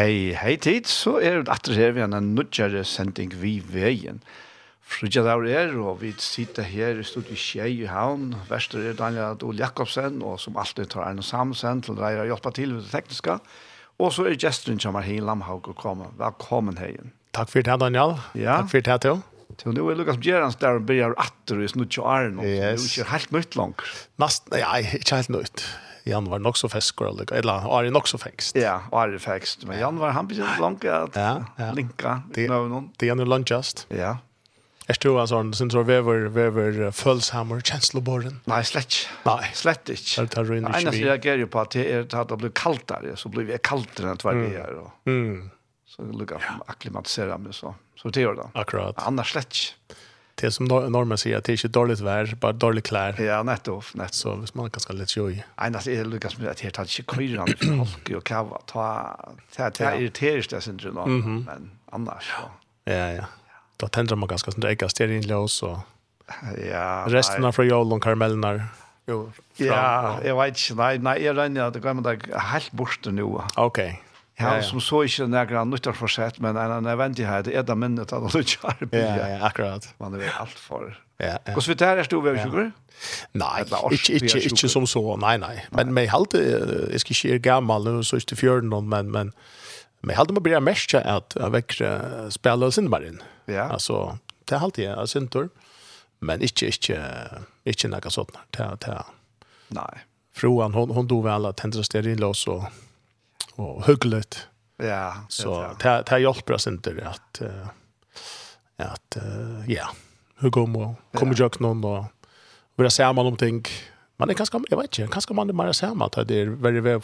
Hei, hei tid, så er det atter her vi har en nødgjere sending vi veien. Frudja der er, og vi sitter her i studiet Kjei i Havn. Verster er Daniel Adol Jakobsen, og som alltid tar Erne Samsen til deg å hjelpe til med det tekniske. Og så er gesteren som er her i Lamhaug og kommer. Velkommen heien. Takk for det, Daniel. Ja. Takk for det, Theo. Til nå er Lukas Bjerans der og begynner atter i snutt Arne. Yes. Det är ikke helt nytt langt. Nästan, ja, ikke helt nytt. Jan var nok så fäskor eller eller Ari nok så fengst. Ja, Ari fengst. men Jan var han blir langt at ja, ja. linka. Det är någon. Det er nu lunch. Ja. Är du alltså sånn, synes du vever vever følshammer, kjensloboren? Nei, slett. Nej, slett ikke. Det tar runt. Nej, jag reagerar ju på at det er at det blir kallt så blir vi kaldere enn vad vi er. och. Mm. Så lukar akklimatisere meg så. Så det gjør det. Akkurat. Annars slett det som normen sier, att det är inte dåligt vär, bara dåligt klär. Ja, nettopp. nettopp. Så hvis man kan ska lite joj. Nej, alltså det lyckas med att det är inte kryrar med folk och kava. Ta, ta, ta, irriterar det sin dröm, men annars. Så. Ja, ja. Då tänder man ganska sånt ägga stearinlås och ja, resten av frajol och karamellerna. Jo, ja, jag vet inte. Nej, nej, jag rönner att det går med det helt bort nu. Okej. Okay. Ja, ja. som så ikke några nyttar för men en nødvendighet er det minnet att det kör på. Ja, ja, akkurat. Man er alt for. Ja. ja. Och så vet jag stod vi över sugar. Nej, inte ikke, inte som så. nei, nei. Men mig jeg skal ikke ske gammel, nå så ikke i fjärden men men mig halt man blir mest att väcka spela sin marin. Ja. Altså, det halt jag alltså inte men ikke, ikke, ikke noe sånt. Det det. Nej. Froan hon hon dog väl att tända stearinlås och og hyggligt. Ja. Så det det hjälper oss inte att att ja, hur går man kommer jag någon då vill säga om ting. Man är kanske jag vet inte, kanske man är mer samma att det är väldigt väl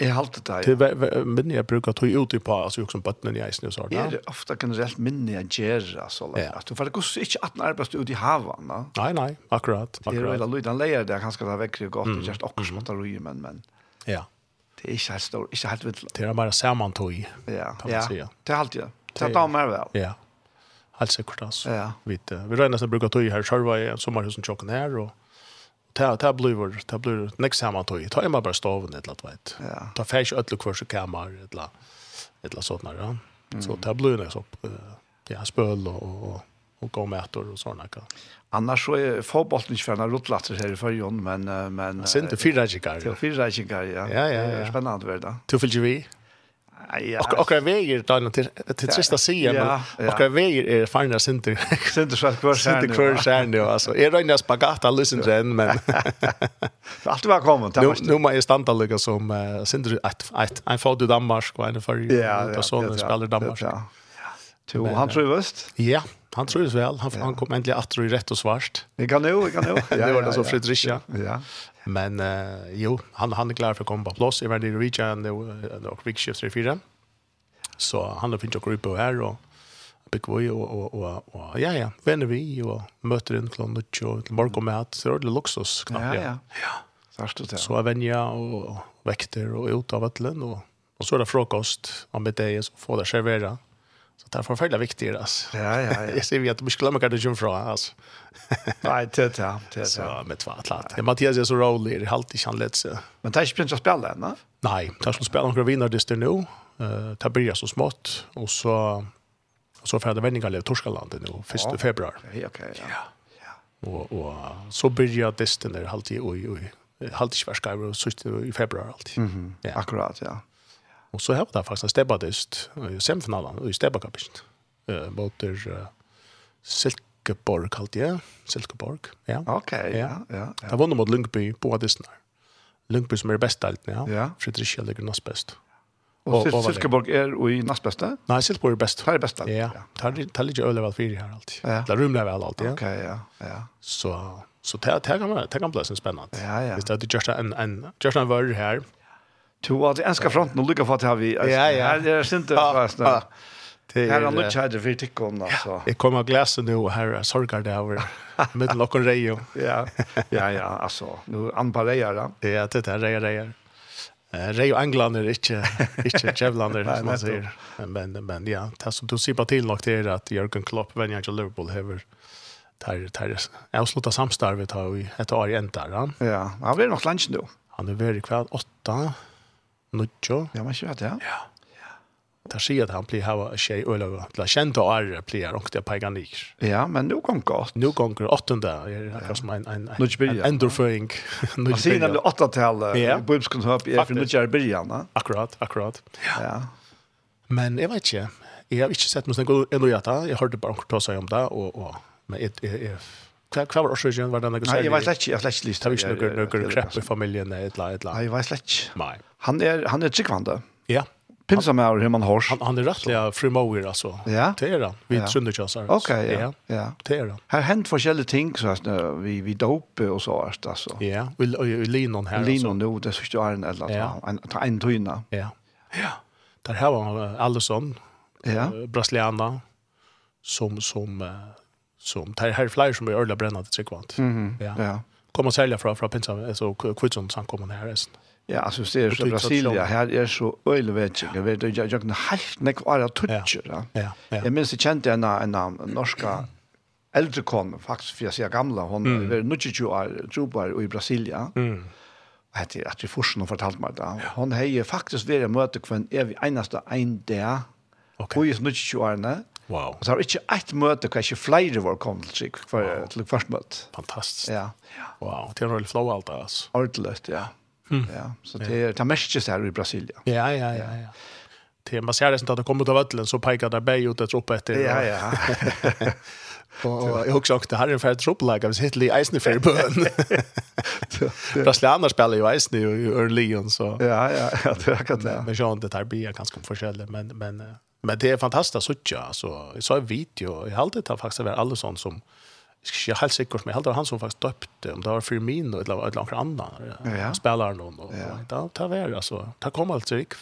Jeg har det. Til minne jag brukar ta ut i på, också på som i jeg snus har. Er det ofte generelt minne jeg gjør, altså? Ja. Du får ikke ikke at den arbeids ut i havan, da? Nej, nej, akkurat. Det er jo en lyd, han leier det, han skal ha vekker godt, og gjør akkurat som at det men... Ja. Det är inte helt stor, inte helt vitt. Det är bara i. ja. kan man ja. säga. Det är alltid, det Det är damer väl. Ja, helt säkert alltså. Ja. Vi, vi rör nästan brukar tog i här själva i sommarhusen tjocken här och ta ta bluver ta bluver next time tog ta hemma bara stoven ett lat vet ja. ta färs öll kvar så kammar ett lat ett lat sådana ja. så ta bluver så ja spöl och, och och gå med och såna kan. Annars så är fotbollen inte förna rotlatter här i förjon men men det är inte fyra gigar. Det är fyra gigar ja. Ja ja ja. Spännande värda. Du vill ju Ja. Och och väger då till till sista sidan men och väger är fina synter. Synter så kvar sen. Synter kvar sen då alltså. Är det en spagata lyssna sen men. Allt var kommet. Nu nu man är lika som synter ett ett en för Danmark och en för Sverige. Ja, så spelar Danmark. Ja. Tu han tror vest? Ja. Han tror det väl. Han, ja. han kom äntligen att tro i rätt och svart. Det kan nog, det kan nog. Ja, det var det så Fredricia. Ja. Men uh, jo, han, han är klar för att komma på plats. Jag var i Norwegian och Rikshift 3-4. Så han har fint att gå upp och här och och, och, och, och ja, ja, vänner vi och möter en klon och till morgonmat. Så det är det luxus knappt. Ja, ja. ja. ja. Så är vänja och väkter och ut av vattlen och, och så är det frukost om det är så får det servera. Mm Så det är förfärligt viktigt altså. Ja, ja, ja. Jag ser vi att vi glömmer kanske ju från alltså. Nej, det det det. Så med två atlat. Det Mattias är så rolig, det halt inte han lätt. Men det er ikke begynt å spille va? Nej, det er inte spela några vinnerdister det nu. Eh, det blir så smått och så och så färdas vändningar till Torskalandet nu 1 februari. Okej, okej. Ja. Och och så börjar det där halt i oj oj. Halt i Sverige i februari alltid. Mhm. Akkurat, ja. Och så har det faktiskt en stebbadist i semifinalen och i stebbakapisken. Uh, Båter uh, Silkeborg kallt jag. Silkeborg, ja. Okej, okay, ja. ja, ja. Jag vann mot Lundby på Adisten Adisnar. Lundby som är bäst allt, ja. ja. Fredrikia ligger näst bäst. Och, och Silkeborg är i näst bästa? Nej, Silkeborg är bäst. Det är bästa allt, ja. ja. Det ligger väl fyra här alltid. Ja. Det rumlar väl alltid, ja. Okej, okay, ja. ja. Så, så det, det, kan, man, det kan bli spännande. Ja, ja. Det är just en, en, just en värld här to att enska fronten och lycka för att vi ja, ja. här är synd att vara Det här har lutsch hade vi tycker om alltså. Jag kommer glasen nu här sorgar det över med lock och rejo. Ja. Ja ja, alltså nu anparejar då. Ja, det där rejer rejer. Eh rejo anglander inte inte jävlander som man säger. Men men ja, det som du ser på till nog det är att Jürgen Klopp vänjer till Liverpool över tar tar avsluta samstarvet har vi ett år i ända. Ja, han blir nog lunch nu. Han är väldigt kvar 8 Nuttjo. Ja, man kjører det, ja. Ja. Det sier at han blir hava tjej øyla til å kjente og ære blir ångte peiganik. Ja, men nå gong godt. Nå gong godt, åttende, er akkurat som en, en, en endorføring. Han sier nemlig åttetal i bøybskunnhøp er for. Akkurat, akkurat. Ja. Men jeg vet ikke, jeg har ikke sett noe sånn god enn å gjøre det, jeg hørte bare ångte ta seg om det, og, og, men jeg, jeg, jeg Hva var årsøkjen? Var det noe særlig? Nei, jeg vet slett ikke. Jeg slett lyst. Det var ikke noe, noe krepp i familien, et eller annet. Nei, jeg vet slett ikke. Nei. Han er, han er tryggvande. Ja. Pinsa med hur man hörs. Han, han er rettelig frimover, alltså. Ja. Det är han. Vi ja. sunderkjøsar. Okej, ja. ja. Det är han. Här hent forskjellige ting, så att vi, vi dope och så, altså. Ja, och og, linon här. Linon, jo, det synes jeg er en eller annen. Ja. En, en tøyne. Ja. Ja. Där her var Allison, ja. brasiliana, som, som som det här flyr som är örla brännande tryckvant. Mm -hmm. ja. ja. Kommer sälja från från Pinsa så Quitson som kommer här resten. Ja, alltså det är så Brasilia här är så ölvettig. Jag vet jag jag kan helt näck alla toucher. Ja. ja. Jag minns det kände en en norska äldre kom faktiskt för jag ser gamla hon mm. är nu 20 år jobbar i Brasilia. Mm. Och det att vi forsen fortalt mig då. Hon har faktiskt vid möte kvar är vi enaste en där. Okay. Och just nu 20 år, Wow. Og så har ikke ett møte, hva ikke flere var kommet til trygg for, wow. til først møte. Fantastisk. Ja. Wow, det er veldig flå alt det, altså. Ordelig, ja. Mm. ja. Så det, er, det er mest just her i Brasilia. Ja, ja, ja, ja. Det man ser det som att det kommer ut av ödlen så pekar det bäj ut ett upp efter. Ja, ja. Och jag också det här är en färd truppläge av Hitler i Eisner för bön. Brasilianer spelar ju Eisner i Örlion så. Ja, ja, ja, det kan det. Men jag det tar blir ganska forskjellig men men Men det är fantastiskt att sådja. Alltså, jag sa en video, jag hade det faktiskt var alla sånt som jag är helt säkert, men jag hade han som faktiskt döpte, om det var Firmino eller ett eller annat ja. spelare någon. Och, ja. Det var alltså, det kom allt rikv.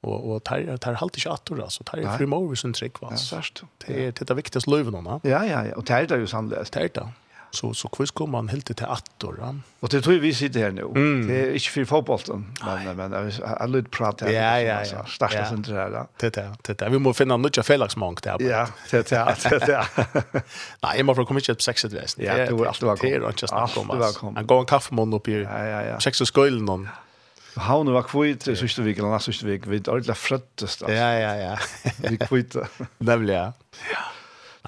Och, och tar, tar halter inte attor, alltså. Det här är frimorvis en trick, va? Ja, särskilt. Det är det viktigaste löven, va? Ja, ja, ja. Och det här är det ju sannolikt. Det är det. Så så kvis kommer man helt till attor. Ja. Och det tror vi sitter här nu. Mm. Det är inte för fotbollen, men men jag har lite prata. Ja, ja, ja. Starta ja. inte där. Det där, det där. Vi måste finna något fällaxmank där. Ja, det där, det där. Nej, jag måste komma till sexet väst. Ja, det var alltid var. Det är inte snabbt om. Han går en kaffemun upp i. Ja, ja, ja. Sex och skölden någon. nu var kvitt i sista veckan, eller neste vecka, vi er ordentlig frøttest. Ja, ja, ja. vi kvitt. Nämligen, ja.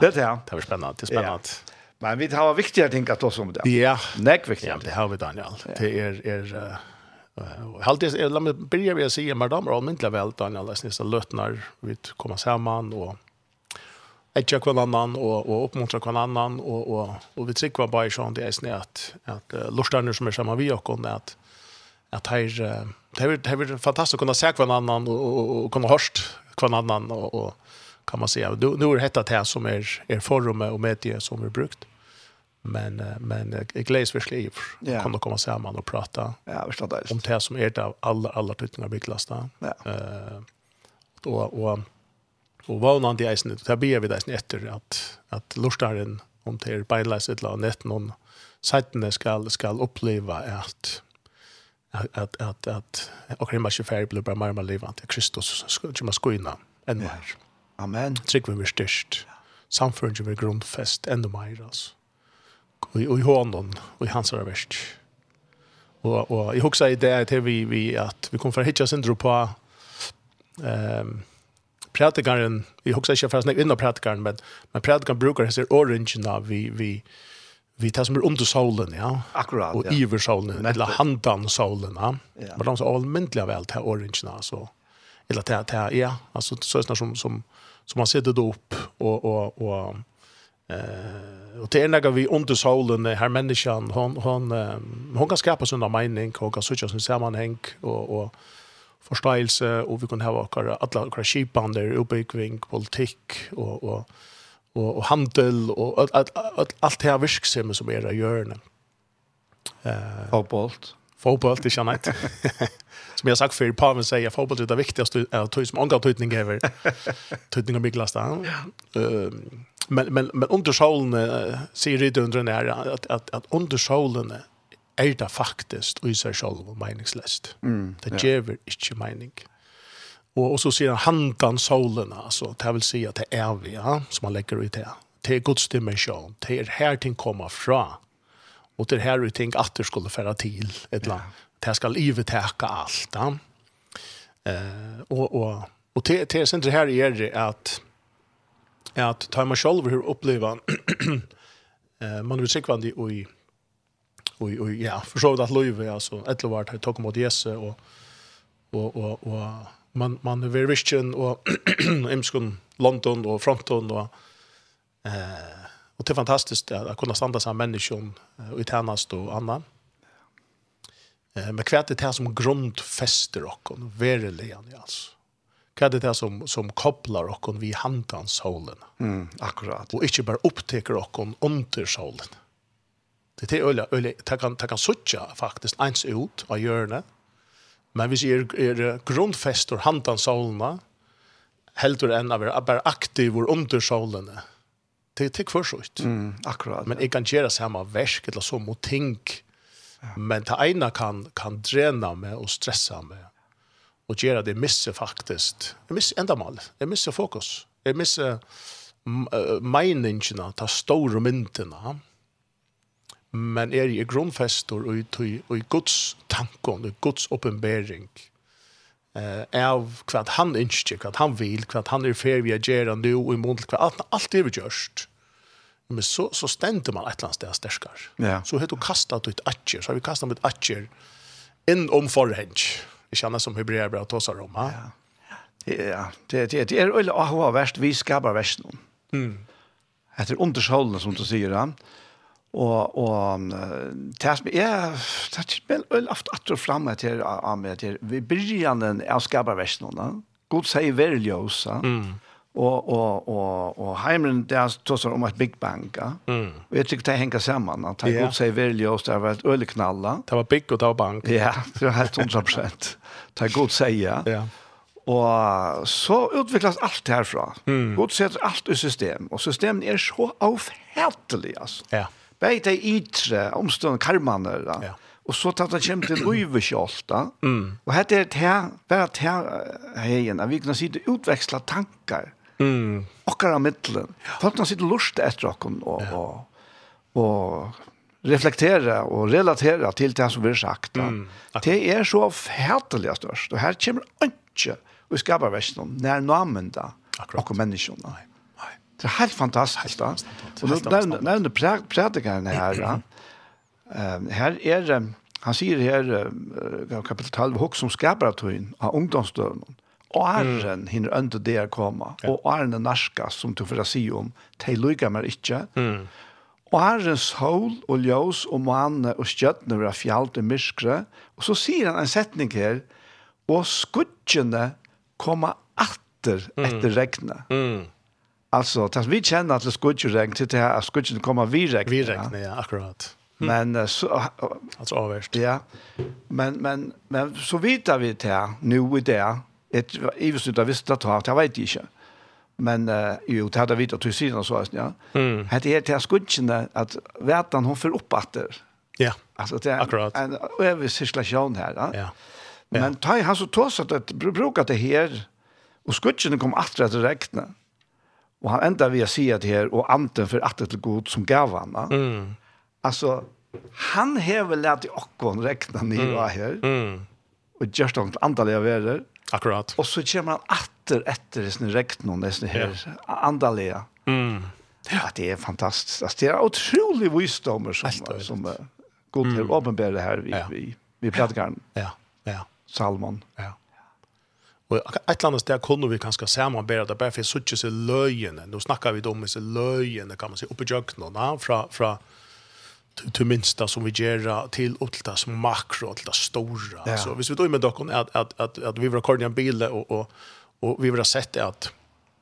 Det är det, ja. Det var spännande, det är spännande. Ja. Men vi har viktiga ting att oss om det. Ja. Näck viktiga. Ja, det har vi Daniel. Ja. Det är är uh, uh, halt det låt mig börja med att säga men och allmänt väl Daniel läs nästa lötnar vi kommer samman och ett jag kvar annan och och uppmuntra kvar annan och och och vi tycker bara i sånt det är snärt att uh, lustarna som är samma vi och kon att att här uh, det är det är fantastiskt att kunna se kvar annan och och, och kunna hörst kvar annan och och kan man säga nu nu är det detta här som är är forumet och medier som är brukt. Men men jag gläds för sliv. Ja. Kommer komma samman och prata. Ja, visst det. Om det som är det av alla alla typerna av bygglasta. Ja. Eh då och och vad någon det är snitt. Där ber vi där snitt efter att att lustaren om det är bylas ett land net någon sidan ska ska uppleva att att att att att och hemma sig färg blir bara mer levande Kristus ska ju man skoina än mer. Amen. Tryck vi vi störst. Samfunnet vi grundfest enda mer altså och i honom och i hans röst. Och och jag huxar i det att vi vi att vi kommer för hitcha syndrom på ehm um, pratikaren vi huxar inte fast innan pratikaren men men pratikaren brukar det ser orange när vi vi vi tar som under solen ja akkurat och ja. över solen eller handan solen ja men de så allmäntliga väl till orange när så eller till till ja alltså så som som som man sätter då upp och och och Eh och det enda vi under solen här människan hon hon hon kan skapa såna mening och kan söka sin sammanhang och och förståelse och vi kan ha våra alla våra skipander uppbyggning politik och och och och handel och allt det här virksamma som är där görna. Eh fotboll. Fotboll det är som jag sagt för Pavel säger fotboll är det viktigaste av tog som angår tydning över. tydning av biglast där. Men men men undersålen ser det under den här att att att undersålen är det faktiskt i sig själv meningslöst. Mm, det ger ja. inte mening. Och, och så ser han handan solen alltså det vill säga att det är vi ja, som man lägger ut det. Det är Guds dimension. Det är här ting komma fra. Och det här är ting att det skulle föra till ett land. Ja det skal iveteka alt. Ja? Eh, og, og, og til, til det her er det at at tar man selv hur uppleva eh, man vill sikvande i och och ja försökt att leva alltså ett lovart har tagit mot Jesse och och och och man man är vision och imskon London och Fronton och eh och det är fantastiskt att kunna stanna som människor och i tjänst och annat. Men hva det här som grundfäster och verelig han altså. Er det här som, som koblar okken vi handans solen? Mm, akkurat. Og ikke bare oppteker okken under solen. Det är öle öle ta kan, ta kan sucha faktisk ens ut av hjørnet, men hvis ser er, grundfäster grunnfester handans solene, heldur enn av er bare aktiv under solene, det är tick för kvarsut. Mm, akkurat. Men jeg kan göra samma versk eller så mot ting, Men det ena kan, kan drena meg og stressa meg. Og gjøre det misse faktisk. Jeg misse endamal. Jeg misse fokus. Jeg misse meiningene, ta store myndene. Men er i grunnfester og i, og i Guds tanken, og Guds oppenbering eh, av hva han ønsker, hva han vil, hva han er ferdig å gjøre nå og i måned, hva alt, alt er vi gjørst. Men så, så ständer man ett eller annat. Ja. Så heter du kastat ut atjer, Så har vi kastat ut atjer inn om forhensk. Det kjenner som hebreer bra tåsar om. Ha? Ja. Ja, det, det, det er øyne å ha verst, vi skaper verst noen. Mm. Etter undersålene, som du sier, ja. Og, og det som er, det er vel øyne haft atter fremme til, til vi byrjar den av skaper verst noen. God sier verlig oss, ja. Mm och och och och Heimren där tossar om att Big Bang. Ja? Mm. Jag tycker det hänger samman att han yeah. god säger välja oss där var ett ölknalla. Det var Big og det var Bank. Ja, det var helt 100%. det är god säga. Ja. Och så utvecklas allt härifrån. Mm. God sätter allt i system och systemen är så avhärtliga altså Ja. Bäi det ytre, omstående karmaner. Ja. ja. Og så tatt han kjem til Uivekjolta. Mm. Og hette er det her, bare at her, at vi kunne si det utveksla tankar Mm. Okkar av middelen. Folk som sitter lust etter okken og, ja. og, og reflektera og relatera til det som vi har sagt. Mm. Det er så fætelig størst. Og her kommer ikke vi skaper versen nær namen da, og menneskene. Det er helt fantastisk. Da. Og nå nevner prædikeren her. Ja. Um, her er, han sier her, uh, kapitel 12, hok som skaper av tøyen av ungdomsdøvnen åren mm. hinner under det å komme, og åren er norska, som du får si om, de lykker meg ikke. Mm. Åren sol og ljøs og måne og skjøttene var fjallt i myskre, og så sier han en setning her, og skudgjene kommer atter etter regnet. Mm. Alltså, tas vi känner att det skulle regn till det här, att skulle komma vi regn. Vi regn, ja, akkurat. Mm. Men så alltså avvärst. Ja. Men men men så vidare vi det nu i det Et iversnitt av visst at det vet jeg ikke. Men uh, jo, det hadde vidt at du sier så, ja. Mm. Det er til skudgjene at vetan hun får opp etter. Ja, altså, det er, akkurat. En, og sirkulasjon her, ja. ja. Men ta i han så tås at det bruker det her, og skudgjene kom etter etter rektene. Og han enda vil si at her, og anten for etter til god som gav han. Ja. Mm. Altså, han hever lært i okkon rektene nye mm. her, mm. og gjørst han til andre leverer, Akkurat. Och så kommer man åter efter det snur regn och det här ja. Mm. Ja, det är fantastiskt. Altså, det är otroligt visdommer som Alltid. som uh, god til mm. åpenbære det här vi ja. vi vi pratar Ja. Ja. Salmon. Ja. Och ett annet där kunne vi kanske det, bare for jeg så tjus løyene. Nå snackar vi om så løyene, kan man se uppe jökna från från till minsta som vi gör till åtta som makro åtta stora ja. så hvis vi då med dokon att att att att vi vill en bil, och och och vi vill ha sett att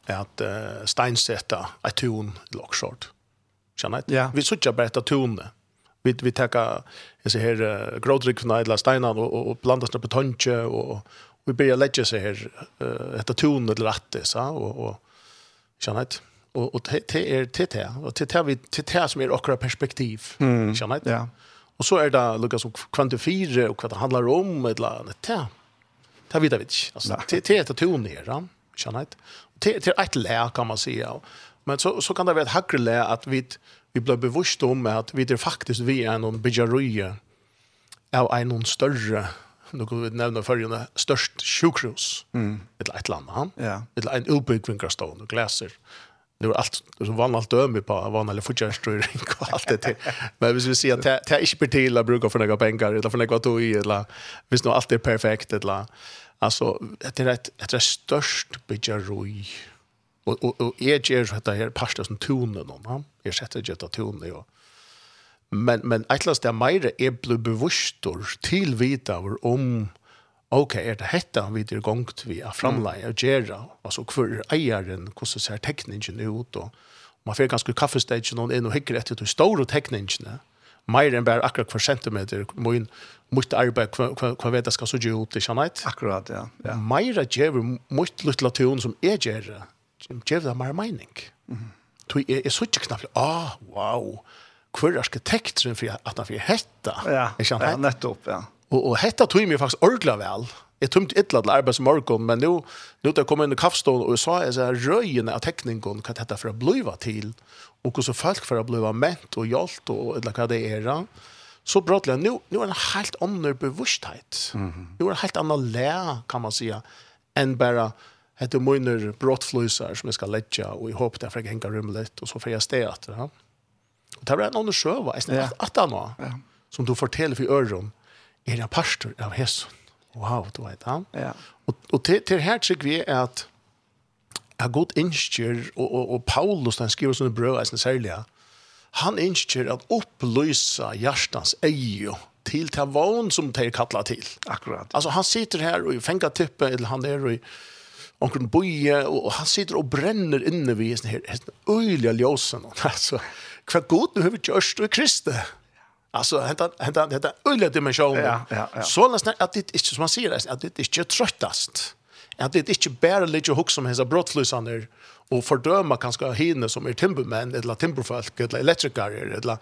att uh, steinsätta ett ton lockshort. Känner ja. Vi söker bara ett ton. Vi vi tar jag ser här grodrik från Idla steinar och och blandar det på tonche och vi börjar lägga så här ett ton eller rätt så och och känner inte och och det är det det och det tar vi det tar som är okra perspektiv. Mm. Känner Ja. Och så är det Lucas och kvantifiera och vad det handlar om eller landet. Det tar vi det vet. Alltså det är ett ton ner, känner inte. Det det är ett lä kan man säga. Men så så kan det vara ett hackre lä att vi vi blir bevisst om att vi det faktiskt vi är någon bijaroje av en större nu kan vi nämna följande störst sjukhus mm. ett ett land han ja. ett en utbyggning och stående nu är allt som vann allt döm på vann eller fortjänstströring och allt det till. Men hvis vi ser att det är inte till att bruka för några pengar eller för några tog i eller visst nu allt är perfekt eller alltså det är ett det är störst byggaroj och och och är ju att det här pasta som tonen någon va jag sätter ju att tonen och men men atlas där mer är blue bevusst till vita om ok, er det hetta vi er gongt vi er framleie og gjerra? altså hvor eieren, hvordan ser tekningen ut, og man får ganske kaffestage noen inn og hikker etter de store tekningene, mer enn bare akkurat hver centimeter, min inn arbeid, hva, hva vet jeg skal så gjøre ut, ikke sant? Akkurat, ja. ja. Mer gjør mot lytte tun som er gjerra, gjør det mer mening. Mm. Så jeg, jeg så ikke knapt, ah, wow, hver arkitekteren for at han får hetta. Ja, ja, nettopp, ja. Och og hetta tog mig faktiskt ordla vel. Jag tumt ettla till arbets morgon men nu nu där kommer en kaffestol och sa är så här röjen av teckningen kan detta för att bliva till och hvordan så folk för att bliva mätt och hjalt och eller vad det är så brottliga nu nu det en helt annan bevissthet. Mm -hmm. Nu en helt annen lä kan man säga än bara etter Moiner brottflösar som jag ska lägga och i hopp därför jag rummet rumlet och så får jag etter. Ja. Og det var en annan sjö va? ja. att, att, att, att, ja. som du forteller för øren, er en pastor av Hesson. Wow, du vet han. Ja. Og, og til, til her tykker vi at er godt innskjer, og, og, og Paulus, han skriver sånne brød, er særlig, han innskjer at opplysa hjertens eie til til vogn som de kattler til. Akkurat. Altså han sitter her og fenger tippet, eller han er i omkring boje, og han sitter og brenner inne ved sånne her, sånne øyelige ljøsene. Altså, hva god du har gjort i Kristus. Alltså henta henta henta öliga dimensioner. Ja, ja, ja. Så nästan att det inte som man säger att det inte är tröttast. Att det inte bara ligger hooks som hans brottslösander och fördöma kanske hinne som är timbermän eller timberfolk eller elektriker eller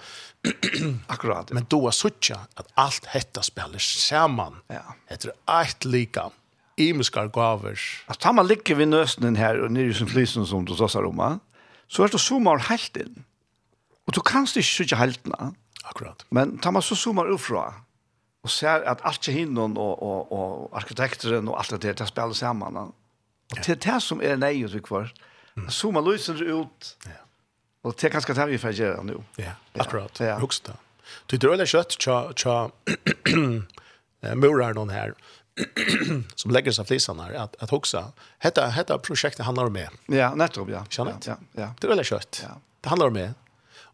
akkurat. Men då såcha att allt hetta spelar samman. Ja. Det är ett lika imiskar gaver. Att ta man ligger vid nösten här och nere som flysen som du sa Roma. Så är det så mal helt in. Och du kanst inte sjukja heltna. Akkurat. Men tar man så zoomar upp och ser att allt är hinnon och, och, och arkitekteren och allt det där, det spelar samman. Och det är det som är nej och så kvar. Mm. Zoomar lyser ut. Ja. Och det är ganska det vi får göra nu. Ja, akkurat. Ja. Högsta. Det är rörliga kött tja, tja murar någon här som lägger sig flisan här att att huxa. hetta hetta projektet handlar om det. Ja, nettopp ja. Ja, ja. Det är väl kött. Ja. Det handlar om det.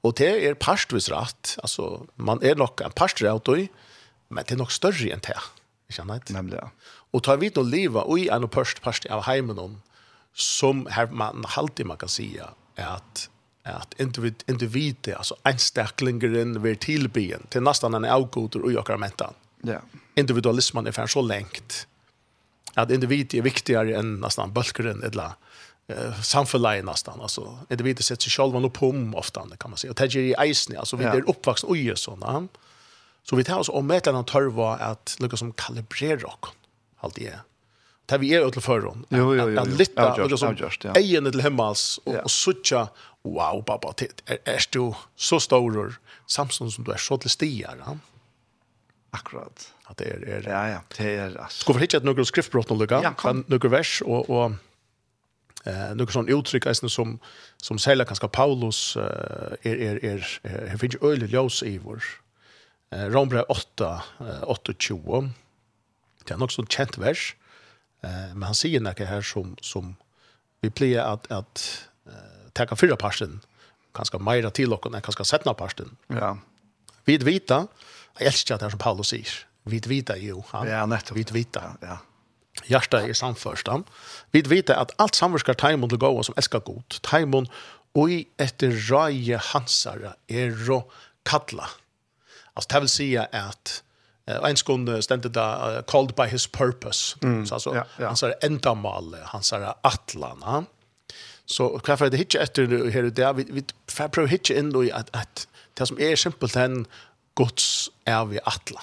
Og det er parstvis rett, altså man er nok en parstvis rett, men det er nok større enn det, ikke sant? Nemlig, ja. Og tar vi noe livet og i en parst parstvis av heimen om, som her man alltid man kan si at at individ, individet, altså enstaklingeren, vil tilbyen til nesten en avgoder og jokker mentan. Ja. Individualismen er færre så lengt at individet er viktigere enn nesten bølgeren, eller annet eh samförlejen nästan alltså är det vite sätt sig själva nog pom ofta kan man säga och tager i isen alltså vi är uppvuxna och ju såna så vi tar oss om ett annat törva att lucka som kalibrera och allt det Det vi är åt för hon. Att lytta och så egen till hemmas och sucha wow pappa det är är du så stor Samson som du är så till stigar. Ja? Akkurat. Att det är, är ja ja, det är alltså. Ska vi hitta några skriftbrott några, ja, några vers och och Eh några sån uttryck alltså som som säger kanske Paulus är är är här finns ju öle ljus i vår. Eh Rombre 8 8:20. Det är nog så känt vers. Eh men han säger något här som som vi plejer att att eh, ta fyra parten kanske mera till och kanske ska sätta parten. Ja. Vid vita, jag älskar det här som Paulus säger. Vid vita ju. Ja, nettopp. Vid vita. Ja hjärta är samförstam. Vi vet att allt samverkar tajmon till gåa som älskar god. Tajmon och i ett hansara hansare är och kalla. Alltså det vill säga att uh, en skund ständte där uh, called by his purpose. Mm. Så alltså ja, ja. hans är ändamål, hans är atlana. Så varför det hitcha efter här där vi vi försöker hitcha in då att att det som är simpelt den Guds är vi atlan.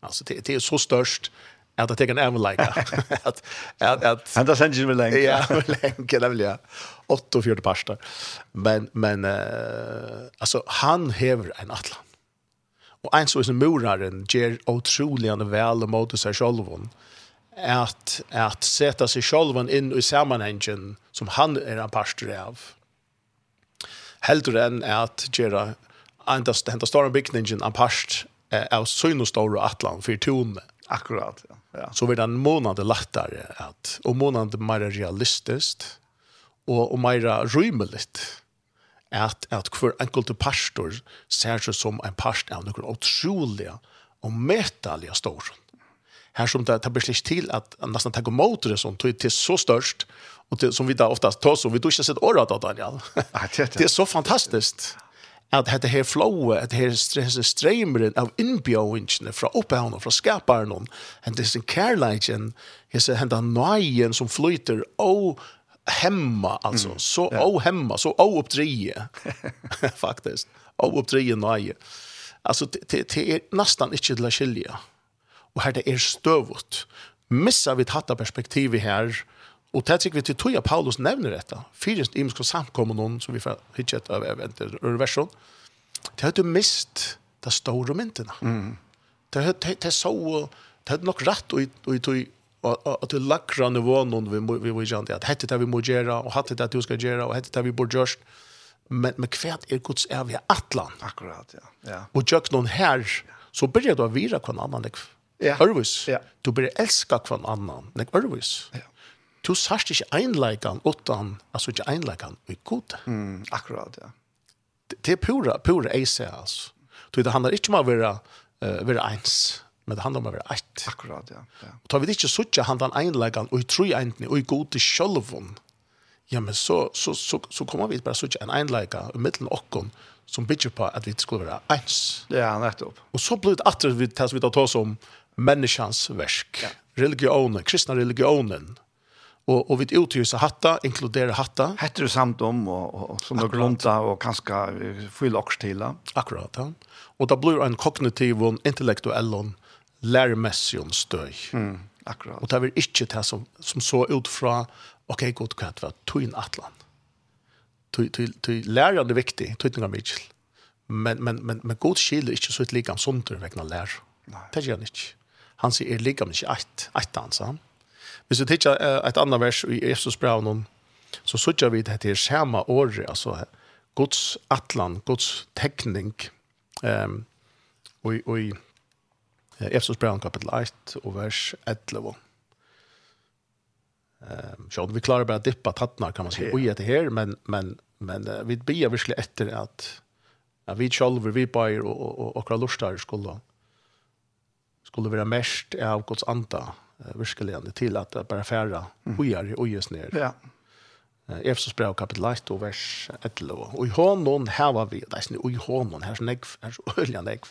Alltså det, det är så störst att det tänker även lika. Att att att han där sänds ju länge. Ja, länge det vill jag. 8 och pasta. Men men eh alltså han häver en atlan. Och en så är en moraren ger otroligt väl mot sig själv att att sätta sig själv in i sammanhangen som han är en pastor av. Hellre än att göra endast henta stora byggningen en past av synostora atlan för tonen. Akkurat, ja. Ja. Så blir det en månad lättare att och månad mer realistiskt och och mer rymligt att att för enkelt pastor ser sig som en pastor av några otroliga och metaliga stor. Här som det tar beslut till att nästan ta emot det som tog till så störst och det, som vi där oftast tar så vi då inte sett året av Daniel. det är så fantastiskt at dette her flowet, at dette her streimeren av innbjøvingene fra opphavn og fra skaparen, at disse kærleikjen, disse henda nøyen som flyter, og hemma alltså mm. så yeah. o hemma så o uppdrie faktiskt o uppdrie nøye. alltså det det är nästan inte å skilje. och här det är støvut. missar vi tatta perspektivet här Og det tycker vi til tog Paulus nevner dette. Fyrens imensk og samkommer noen som vi får hittet av eventet rørversjon. Det har du mist de store myntene. Mm. Det har det så det har nok rett og i tog at du lakra nivån vi vi må gjøre det. At Hette det vi må gjøre, og hette det du skal gjøre, og hette det vi borde gjøre. Men, men hva er Guds er vi atlan. Akkurat, ja. ja. Og gjør noen her, så begynner du å vire hver annen. Ja. Ørvis. Ja. Du begynner å elske hver annen. Ørvis. Ja du sørst ikke einleikan utan, altså ikke einleikan i god. Mm, akkurat, ja. Det, det er pura, pura eise, altså. Du, det handler ikke om å være, uh, være eins, men det handler om å være eit. Akkurat, ja. ja. Og tar vi det ikke sørst handlar om einleikan og i tru eintni og i god til sjølvun, ja, men så, så, så, så kommer vi bare sørst en einleika i middelen okkon som bygger på at vi skulle være eins. Ja, nettopp. Og så blir det atter vi tar vi tar oss om menneskans versk. Ja. Religionen, kristna religionen, og och vid utlysa hatta inkludera hatta. Hette du samt om och, og som några glunta och kanske fylla til till. Akkurat. Ja. Och då blir en kognitiv och intellektuell lärmässig støy Mm, akkurat. Och det är inte det som, som så ut okej, ok god kvart, vad tog in Atlan. Tog, tog, tog lärande viktig, tog inte mycket. Men, men, men, men god skiljer inte så ut likam som vegna vägnar lär. Nej. Det gör han inte. Han sier er ligam ett, ett dans, han. Hvis vi tittar et annet vers i Efsos Braunon, så söker vi det til skjema året, altså Guds atlan, Guds tekning, um, og, og i Efsos Braunon kapitel 1 og vers 11. Um, så vi klarar bara dippa tattnar kan man säga, oj det här, men, men, men uh, vi ber verkligen efter att, Ja, vi själva, vi bär och, och, och, och, och skulle, skulle vara mest av Guds anda, virkelig til at det bare færre høyere og gjøres ned. Ja. Efesos brev kapitel 1 og vers 11. Og i hånden heva vi, det er sånn, og i hånden, her er sånn negv, her er så øyelig negv,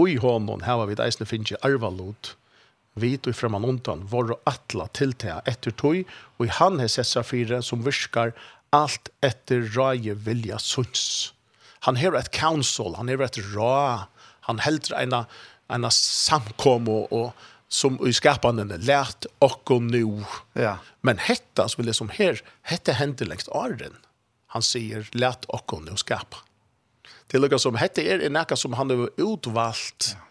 og i hånden heva vi, det er sånn, finnes ikke arvalot, vit og fremman undan, vår og atla tiltea etter tog, og i han har sett seg fire som virkar alt etter rage vilja sunns. Han har et council, han har et ra, han helder en, en samkom og, og som i skapanden lärt och om nu. Ja. Men hetta så det som här hetta händer längst åren. Han säger lært och nu skapa. Det lukar som hetta är en näka som han har utvalgt Ja.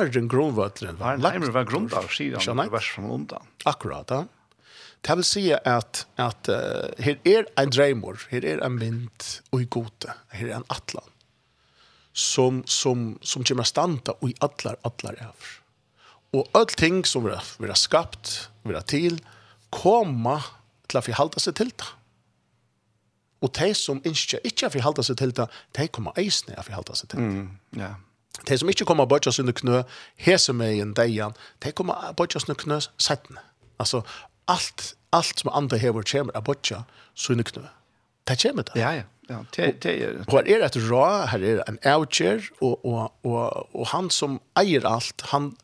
Arden grundvattnet var en heimer var grundar sidan det vers från undan. Akkurat. Ja. Det vill si att att uh, her är en dreimor, her är en mynd och i gode, her är en atlan som som som kommer stanta og i atlar, allar över Og all ting som vi har, vi har skapt, vi har til, koma til at vi halda seg til det. Og de som ikke, ikke har halda seg til det, de kommer eisne at vi halda seg til det. Mm, ja. De som ikke kommer bort oss under knø, hese med en deian, de kommer bort oss under knø settene. Altså, alt, alt som andre hever kommer er bort oss under knø. Det kommer det. Ja, ja. Ja, det det är Och är det rå, här är en oucher og och och och han som äger allt, han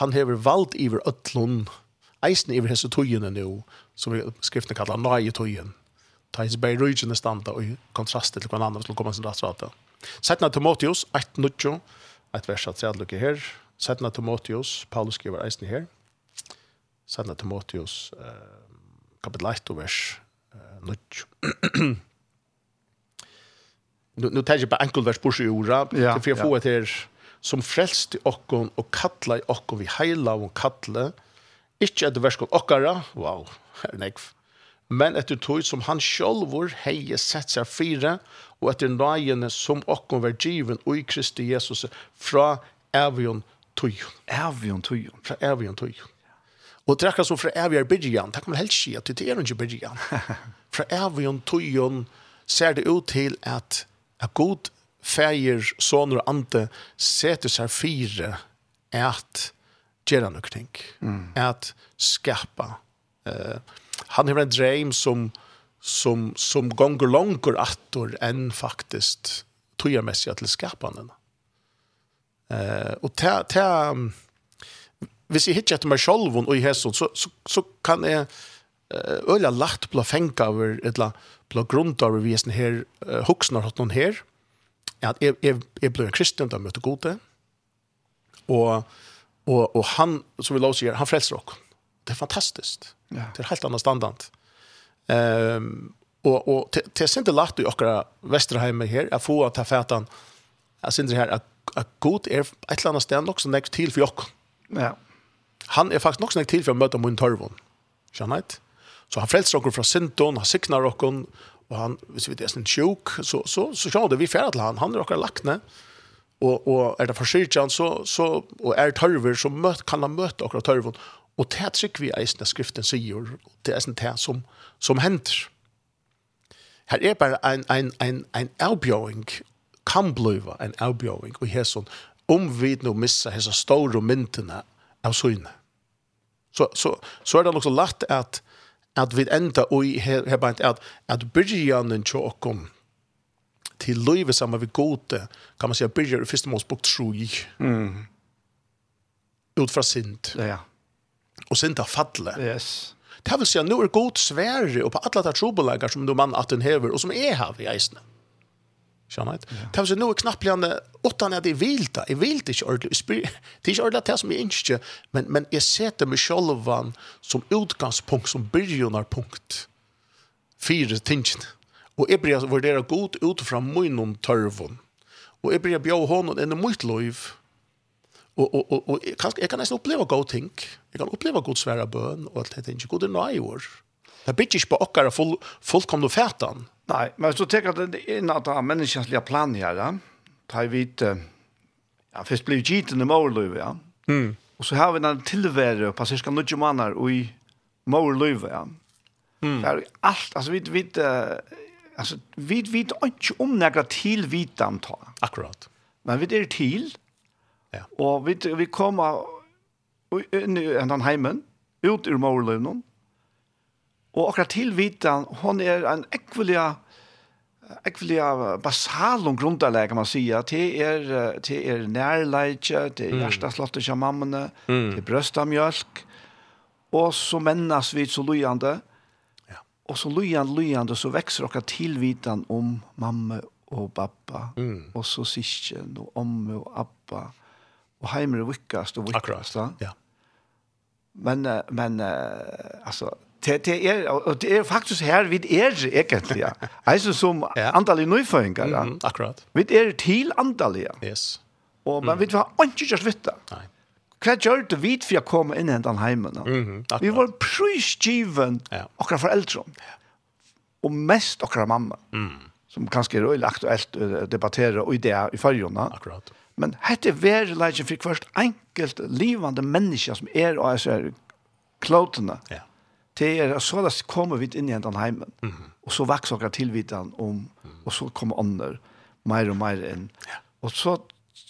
han hever valgt iver ötlun, eisen iver hese tøyene nu, som skriftene kallar nøye tøyen. Ta hans bæri rujene standa og kontraste til hverandre som kommer sin rattsrata. Sætna Timotheus, 18.9, et vers av tredjelukke her. Sætna Timotheus, Paulus skriver eisen her. Sætna Timotheus, eh, kapitel 1 og vers eh, 9. Nu, nu tar jag bara enkelvers på sig i ordet. Ja, för jag får ja. ett här som frelste okkon og kalla i okkon vi heila og kalle, ikkje etter verskon okkara, wow, her nekv, men etter tog som han sjolvor heie sett seg fire, og etter nøyene som okkon var given og i Kristi Jesus fra evion tog. Evion tøyon. Fra evion tog. Og det er akkurat som fra evion byrjan, det kan man helst si at det er ikke byrjan. fra evion tog ser det ut til at, at god feir, soner og ante setter seg fire at gjøre noe ting. Mm. At skapa. Uh, han har en dream som, som, som gonger langer attor enn faktisk togjermessig til skapanden. Uh, og ta, ta, hvis jeg hittar etter meg selv og i hesson, så, så, så kan jeg uh, øyla lagt blå fengt over, eller på grunn av vi er her, uh, huksnar hatt noen her, at jeg, jeg, jeg ble en kristen da møtte gode, og, og, og han, som vi lov sier, han frelser oss. Det er fantastisk. Ja. Det er helt annet standard. Um, og, og til, til sin til lagt i okra Vesterheime her, jeg får ta fætan, jeg synes det her, at, at god er et eller annet sted nok som nek til for oss. Ja. Han er faktisk nok som nek til for å møte min tørvun. Skjønner jeg? Så han frelser oss fra synden, han sikner oss, og han hvis vi det är sån sjuk så så så körde vi färd til han han råkar lakne, og, og er det försiktig han så så og er tørver så møt kan han møte och tørvun, og det tycker vi i den skriften säger det er sånt det som som händer. her er bare en en en en elbowing kan bliva en elbowing og her sånn om vi nå missar hessa store myntene av syne. Så så så er det också lätt at at vi enda oi her, her bænt at, at byrjanen tjåkom til løyve sama vi gode, kan man si byrjar i første målsbok troi. Mm. Ut fra sint. Ja, ja. Og sint av fadle. Yes. Det vil si at nå er god svære og på alle de trobelegar som du mann at den hever, og som er her i eisene. Mm. Känner inte. Tänk så nu knappligen åtta när det är vilt. Jag vill inte ordentligt. Det är inte ordentligt det som jag inte. Men, men jag sätter mig själv som utgångspunkt, som börjarpunkt. Fyra tingen. Och jag börjar värdera god utifrån min törvon. Och jag börjar bjöd honom in i mitt liv. Och, och, och, och jag, kan, jag kan nästan uppleva god ting. Jag kan uppleva god svära bön och allt det. Inte god är nöjor. Det bygger inte på åkare full, fullkomna fätan. Nei, men hvis så tänker jag in att det är människans plan da, Ja. Ta vid, ja, først blir gitt i Mårlöv, ja. Mm. Og så har vi den tillvärre på cirka 90 måneder i Mårlöv, ja. Mm. Det er alt, altså vi, vet, uh, altså vi vet ikke om några till vitan ta. Akkurat. Men vi er til, Ja. og vi, vi kommer inn i den heimen, ut ur Mårlöv Og akkurat tilvitan, hon er en ekvelia ekvelia basal og grundarläge kan man säga. Det är det är närläge, det är hjärtaslott och mammorna, det är bröstamjölk. Och så männas vi så lujande. Ja. Och så lujande, lujande, så växer och tilvitan om mamma och pappa. Mm. Och så syskon och omme och appa. Och heimer och vickast og vickast. Akkurat, ja. Men, men alltså det, det er, og det er faktisk her vi er egentlig, ja. Altså som ja. antallige nøyføringer. Ja. Mm, akkurat. Vi er til antallige. Yes. Og, men mm. vi har ikke gjort vitt det. Nei. Hva gjør det vi for å komme inn i den heimen? Mm, akkurat. vi var prisgiven ja. akkurat foreldre. Ja. Og mest akkurat mamma. Mm. Som kanskje er øyelig aktuelt å debattere og ideer i fargene. Akkurat. Men hette er leitjen for hvert enkelt livende menneske som er og er så klotene. Ja det er så da kommer vi inn i den heimen, mm -hmm. og så vokser dere tilvitene om, og så kommer andre mer og mer inn. Ja. Og så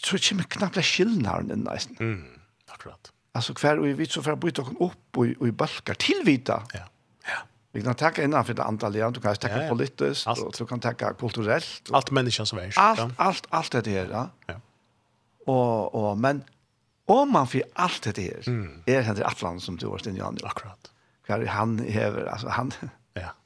tror jeg ikke knappt det skillen her inn, nesten. Mm, akkurat. Altså hver og vi vet så for å bryte dere opp og, og i balker tilvita. Ja. ja. Vi kan takke för det andre land, du kan tacka ja, ja. politisk, alt. og du kan tacka kulturellt. Og, människans menneskens Allt allt ja. allt, det her. Ja. ja. Og, og, men om man får alt det her, mm. er det her som du har stått i andre. Akkurat hva han hever, altså han... Ja.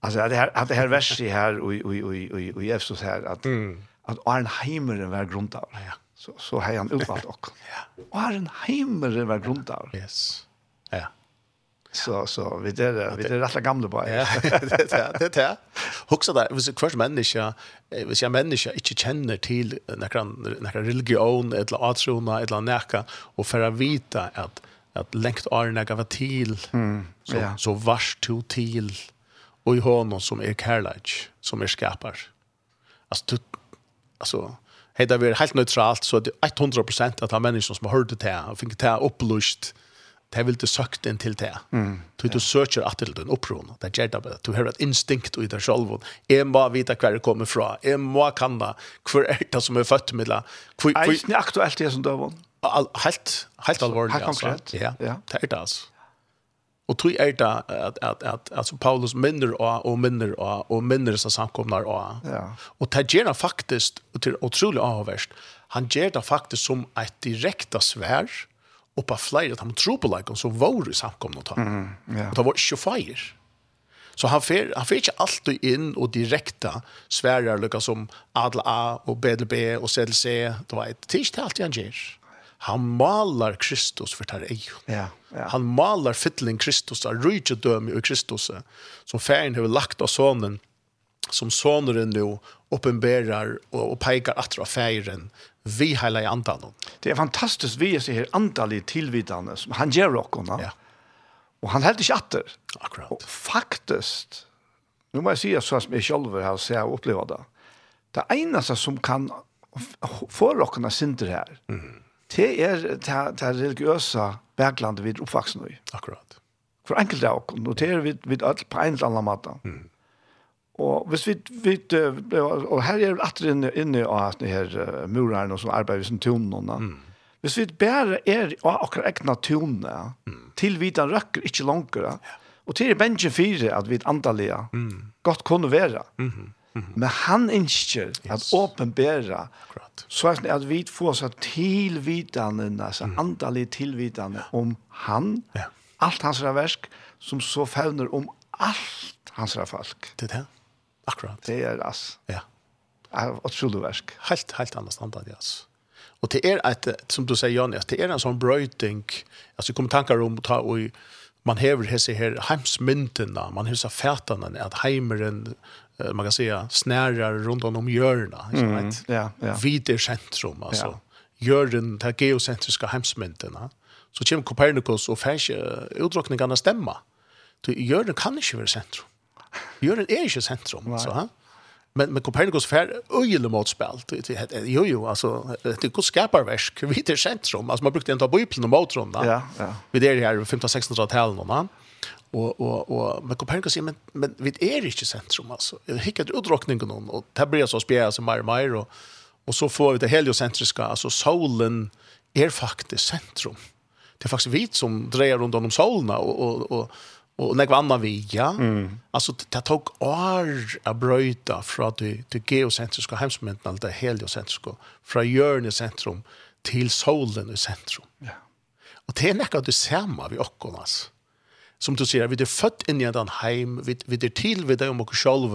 Alltså det här at det här her, og, och och och och i Efesos här att mm. att Arnheimeren var grundad. Ja. Så så har han utvalgt och. ja. Arnheimeren var grundad. Yes. Ja. Så så vi det vi det alla gamla bara. Ja, det er det är. Huxa där, hvis kvar människa, hvis jag människa inte känner till några några religion eller atrona eller näka och för att vita att att längt arna gav till mm, så ja. så vars to till och i honom som är kärlek som är skapar alltså du, alltså hej där vi helt neutralt så det 100% att han människor som har hört det här og fick det här upplust det vill du sökt inn till det mm, du, ja. du söker att till den uppron det är det du har et instinkt och i deg selv. Jeg må vite hva det kommer fra. Jeg må kanna hva er det som är født med det är inte aktuelt det som du har helt helt alvorlig. helt konkret. Ja. ja. Det är det altså. Och tror er det att att att alltså Paulus minner och och minner och och minner seg samkomnar och. Ja. Och det ger faktiskt er otroligt avvärst. Han gjør det faktiskt som ett direkta svär och på flyr att han tror på like så var i samkomna ta. Mm, ja. Og det var ikke feir. Så han fer han fer inte alltid in och direkta svärar lukka som Adel A och B och CLC. Det var ett tisdag alt han ger han malar Kristus för tar ej. Ja, ja. Han malar fittling Kristus, där rike döm i Kristus som färn har lagt av sonen som sonen nu uppenbarar och, och pekar att av vi hela i andan. Det är fantastiskt vi ser här andalig tillvidande som han ger rockorna. Ja. Och han helt inte atter. Akkurat. Och faktiskt nu må jag säga så som jag själv har sett jag upplever det. Det ena som kan få rockorna synder här. Mm det er det det religiøse berglandet vi er oppvaksende i. Akkurat. For enkelt av oss, og det er vi, vi alt på en eller annen måte. Mm. Og hvis vi, vi og her er vi alltid inne, inne av denne her mureren og som arbeider som tonene. Mm. Hvis vi bare er av akkurat egna tonene, mm. til vi den røkker ikke langere, ja. og til er benjen fire at vi er andalige, mm. godt kunne være. Mm -hmm. Men han ønsker at åpenbæra så er det at vi får så tilvidende, altså andalige tilvidende om han, ja. alt hans verk, som så fevner om alt hans folk. Det er det. Akkurat. Det er ass. Ja. Er utrolig verk. Helt, helt annet standard, ja. Yes. Og det er et, som du sier, Jan, det er en sånn brøyting, altså kommer tankar om å ta og man hever hese her heimsmyndina, man hever seg fætene, at heimeren, man kan säga, snærer rundt om hjørna, mm, right? ja, ja. vid sentrum, altså, ja. hjørnen, det geocentriska heimsmyndina, så kommer Copernicus og fæs utdrukningene stemma. Hjørnen kan ikke være sentrum. Hjørnen er ikke sentrum, så, ha? men men Copernicus fär öjle motspel det det jo jo alltså det går skapar Vi vid det centrum alltså man brukte inte ta bibeln och motron där ja ja. Vi det här 15 1600 talet någon och och och men Copernicus men men vid är inte centrum alltså hickade utdrockningen någon och det blir så spjär som mer mer och och så får vi det heliocentriska alltså solen är faktiskt centrum det är faktiskt vi som drejer runt om solen och och och och när vad vi ja mm. alltså det tog år att bryta från det det geocentriska hemsmenten allt det heliocentriska från jörne centrum till solen i centrum ja och det är näka det samma vi också altså. som du sier, vi er født inn i en heim, vi, vi er til vi det om oss selv,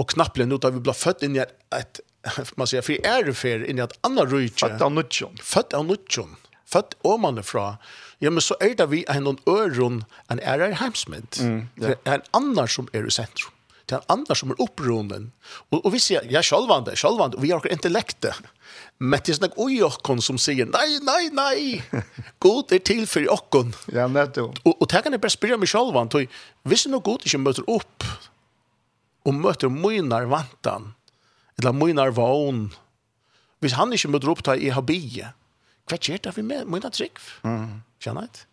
og knapple nå da vi ble født inn i et, man sier, fri ærefer inn i et annet rydtje. Født av nødtjon. Født av nødtjon født omanifra, ja, men så er det vi en noen øron, en er er. Mm. Det er en annen som er i sentrum. Det er en annen som er opprunden. Og, og vi sier, ja, sjølvande, sjølvande, vi har ikke intellekte. Men det er sånn oi okkon som sier, nei, nei, nei, god er til for okkon. Ja, nettopp. Og, og det kan jeg bare spørre meg sjølvande, hvis noe god ikke møter opp, og møter mynar vantan, eller mynar vån, hvis han ikke møter opp til i habie, hva gjør det vi med? Må ikke trygg. Mm. Kjenner jeg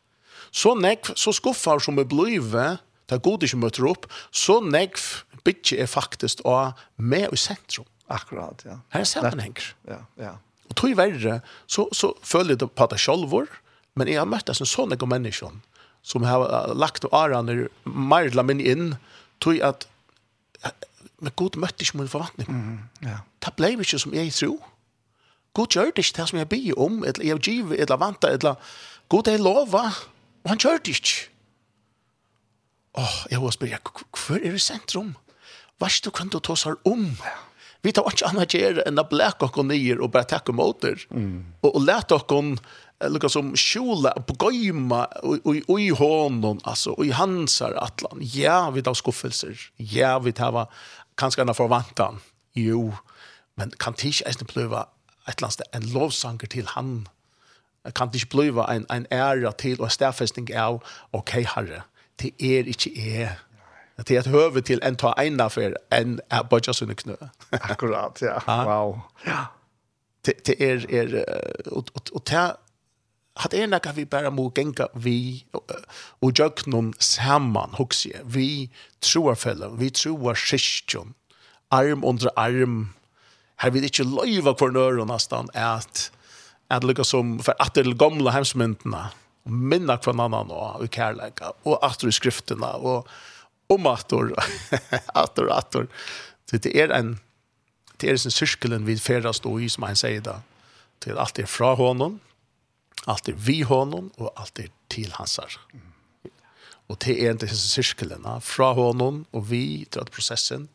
Så nekv, så skuffar som er blivet, det er god ikke møter opp, så nekv bytje er faktisk å med i sentrum. Akkurat, ja. Her er sammenhenger. Ja, ja. Og tog verre, så, så føler jeg det på det selv, men jeg har møtt en sånn ekko menneske som har lagt og arene, mer eller mindre inn, tog at men god møtte ikke min forvantning. Mm, ja. Det ble ikke som jeg tror god gjør det ikke det som jeg ber om, eller jeg giver, eller vanta, eller god er lova, og han gjør det ikke. Åh, jeg har spørre, hvor er det sentrum? Hva er det du kan du ta seg om? Vi tar ikke annet gjøre enn å blæke oss nyer og bare takke måter, mm. og, og lete oss lukka som skjula på gøyma og i hånden, altså, og i hansar atlan. Ja, vi tar skuffelser. Ja, vi tar kanskje enn forvantan. Jo, men kan det ikke eisne pløyva ett lands en lovsanger till han. Kan det inte bliva en, en ära till och en stafästning av okej okay, herre, det er inte är det är ett höve till en ta ena affär en är bara sån knö akkurat ja. Wow. Ja. Det er er och och ta hat er nakka vi bara mo genka vi og jöknum saman hugsi vi truar fellan vi truar sysjon arm under arm. Her vill inte löva för nörr och at, at att lukka som for at det gamla hemsmyndena minna från annan og i og och att i skrifterna og om att att att det er, en det er en cirkeln vi färdas og i som han sier da, til alt er fra honom allt är vi honom och allt är till hansar. Och det är inte cirkeln från honom och vi till processen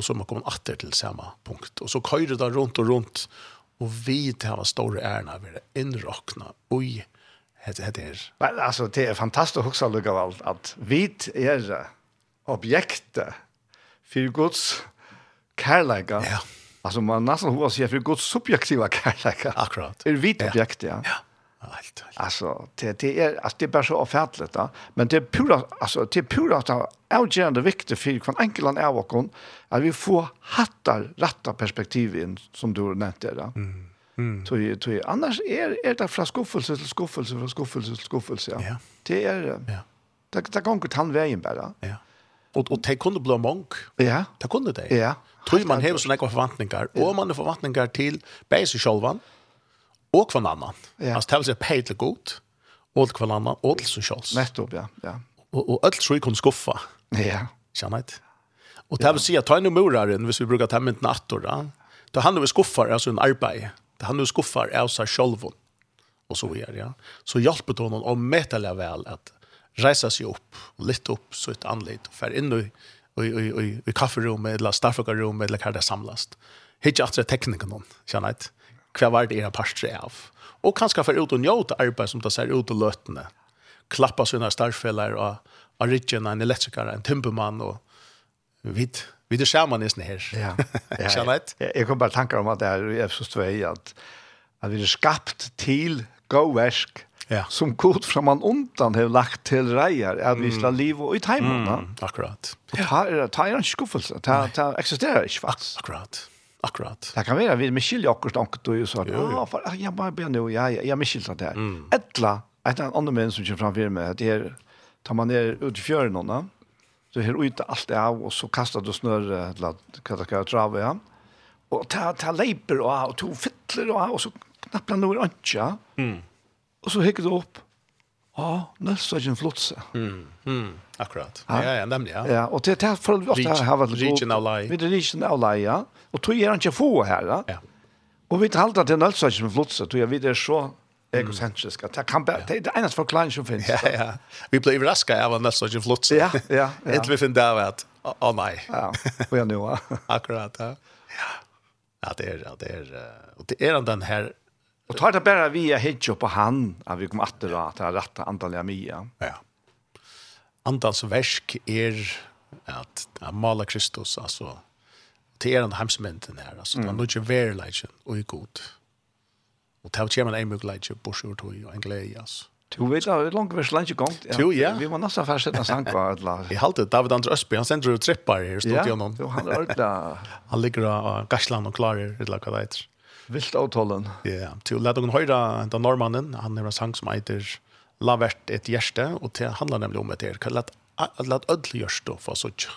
og så man kommer atter til samme punkt. Og så kör det rundt og rundt, og vi tar store ærene ved det innrøkna, oi, heter det her. Men altså, det er fantastisk å huske lukket av alt, at vi er objektet for Guds kærleika. Ja. Altså, man nesten hva sier for Guds subjektiva kærleika. Akkurat. Er vi objektet, ja. Ja. Allt. Alltså det det är alltså det är bara så ofärtligt va. Men det är pura alltså det är pura att avgörande viktigt för kvar enkelan är och att vi får hattar rätta perspektiv in som du nämnde där. Mm. Mm. Tui, tui. Annars är är det fra skuffelse till skuffelse fra skuffelse till skuffelse. Ja. ja. Det är ja. Det det går inte han vägen bara. Ja. Och och det kunde bli monk. Ja. Det kunde det. Ja. Tror man har såna förväntningar och man har förväntningar till bäst självan och kvann annan. Ja. Alltså tävlas är paid the good och kvann annan och så shots. Nettopp ja, ja. Och och öll tror jag kunde skuffa. Ja. Känner inte. Och det vill säga ta en moraren, hvis vi brukar ta med nattor då. Då handlar vi skuffar alltså en arbete. Det handlar vi skuffar alltså själva. Och så vidare ja. Så hjälper det någon om mätala väl att resa sig upp och lite upp så ett anled och för in i i i i i kafferummet eller staffarummet eller kvar det samlast. Hitch efter tekniken någon. Känner inte hva var det era parstre av. Og kanskje for ut og njøte arbeid som det ser ut og løtene. Klappa sine starfeller og arritjen, en elektriker, en timpermann og vidt. Vi det skärmar nästan här. Ja. Ja. Jag jag kommer bara tankar om att det är i Efesos 2 att att vi är skapt till gåväsk ja. som god från man undan har lagt till rejer att vi ska liv och i tajmen. Mm. Akkurat. Ja. Det här är en skuffelse. Det existerar inte faktiskt. Akkurat. Akkurat. Det kan vara vi med skilja och stank då ju så att ja för jag bara ber nu jag jag med skilja där. Ettla ett annat män som kör framför mig det är tar man ner ut i fjärden då. Så här ute allt det av och så kastar du snör eller vad ska jag trava ja. Och ta ta leper och och to fittler och och så knappar några ja. Mm. Och så hickar du upp Ja, nästa är en flotsa. Mm. Mm. Akkurat. Ja, ja, nämligen. Ja. ja, och det här för att ofta har varit region av lie. Vid region av lie, ja. Och tror jag inte få här, ja. Ja. Och vi talar att det är nästa är en tror jag vi det så egocentriska. Det kan bara det är enas förklaring som finns. Ja, ja. Vi blir raska av nästa är en flotsa. Ja, ja. Inte vi finner där att åh nej. Ja. Och jag nu. Akkurat, ja. Ja. Ja, det är det är och det är den här Och tar det bara via är hedge på han att vi kommer att dra till rätta antalet mia. Ja. Antals verk är att mala Kristus alltså till den hemsmenten här alltså mm. man låter vara lite och i god. Och tar jag man en mycket lite på sjön och en glädje alltså. Du vet att det långt vers lunch gång. Jo ja. Vi var nästan fast att sank var att la. Jag hållde David Anders Ösby han sände ju trippar här stod ju någon. Ja, han är ordla. Han ligger och gaslan och klarar det lika där. Vilt avtalen. Ja, til å lade noen høyre den normannen, han har en sang som heter La vært et hjerte, og det handler nemlig om et her. Lad ødel hjerte for å sitte.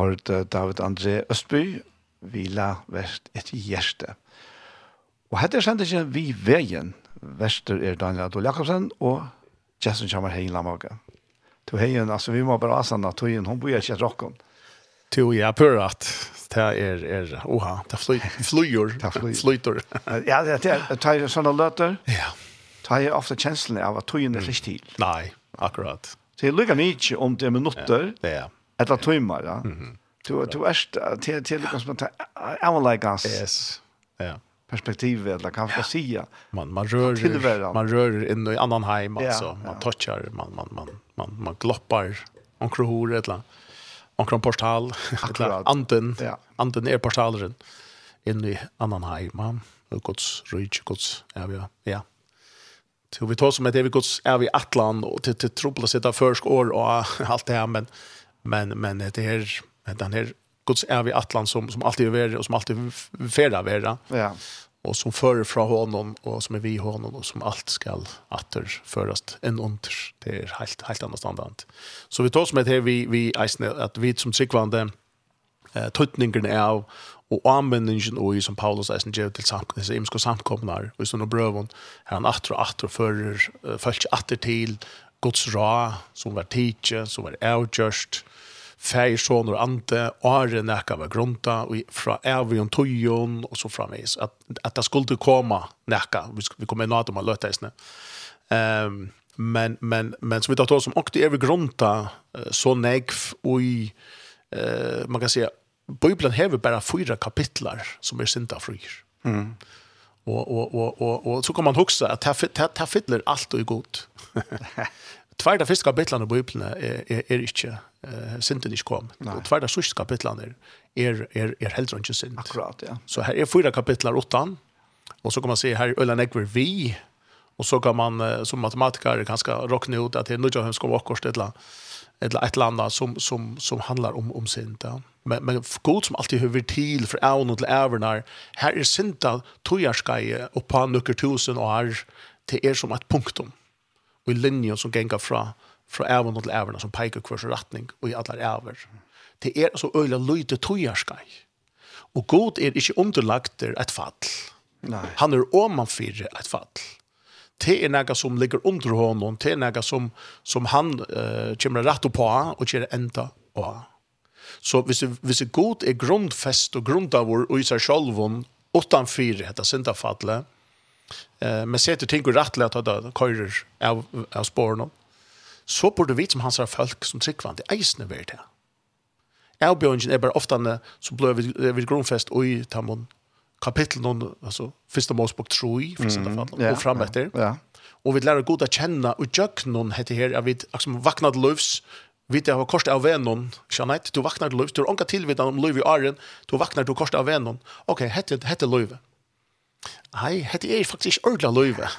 hørt David André Østby, Vila Vest et Gjerte. Og hette er sendt ikke vi veien. Vester er Daniel Adol Jakobsen og Jason Kjammer Hein Lamaga. To heien, altså vi må bare asana, to heien, hun bor ikke et rokken. To ja, pørat. Det er, er, oha, det fly, flyger, flyter. ja, det er, det er sånne løter. Ja. Det er ofte kjenslene av at to er ikke til. Nei, akkurat. Så jeg lukker mye om det er minutter. Ja, det. Eller tøymer, ja. Du du er till til, liksom att jag like. Yes. Ja. Perspektiv eller kan man säga. Man man rör man rör in i annan hem alltså. Man touchar, man man man man man gloppar om krohor eller omkring portal, anden, ja. anden är portalen in i annan hem man och guds rike guds ja. ja. Så vi tar som et evig gods evig atlan, og til, till till sitt av førsk år och allt det här men men men det här den här Guds är vi Atlant som som alltid är värre och som alltid färra värre. Ja. Och som förer från honom och som är vi honom och som allt skall åter föras en under. Det är helt helt annat standard. Så vi tar som ett här vi vi att vi som sikvande eh tutningen är og anvendingen og i som Paulus eisen gjør til samkomne, så imsko samkomnar, og i sånne brøvun, her han atter og atter fører, uh, følger atter til Guds ra, som var tidsje, som var avgjørst, fær son og ante are nekka var grunta og fra Avion Toyon og så framvis at at det skulle komma nekka vi vi kommer nå att man löta. Ehm um, men men men så vi tar som aktiv över grunta så nekv och i eh man kan säga Bibeln har bara fyra kapitlar som är synda fryr. Mm. Och och och och och så kan man huxa att ta ta fyller allt och gott. Tvärda första kapitlen i Bibeln är är, är inte eh synden inte kom. Och tvärda sista kapitlen är är är, är helt inte synd. Akkurat, ja. Så här är fyra kapitlar åttan. Och så kan man se här Ölan Ekver vi och så kan man som matematiker ganska rockna ut att det är något ska vara kort ett land eller ett land som som som handlar om om synd. Ja. Men men god som alltid hör till för även och ävernar. Här är synda tojarskaje och på några tusen år till er som ett punktum og i linjen som gengar fra, fra ævene til ævene, som peikar kvars retning, og i allar æver. Det er altså øyla løyde tøyarskei. Og god er ikke underlagt et fall. Nei. Han er omanfyrir et fall. Det er nega som ligger under honom, det er nega som, som han uh, kommer rett på, og kommer enda på. Så hvis, hvis god er grundfest og grundavur og i seg sjolvun, utanfyrir dette syndafallet, Eh, men sätter ting och rätt lätt att det körer av, av spåren. Så borde vi som hans har folk som tryckvann, det är ju det. Avbjörningen er bara ofte så blir vi, vi grundfäst og i tammon kapittel noen, altså, første Mosebok 3 för sådana fall mm, yeah, och framåt där. Ja. Yeah. Och vi å kjenne, og gjøk noen heter her, at vi liksom vaknad løvs, vid det har kost av vännen. Janette du vaknar løvs, du har till vid om løv i åren, du vaknar du korset av vännen. ok, okay, hette hette. Nei, hette er faktisk ikke ordentlig løyve.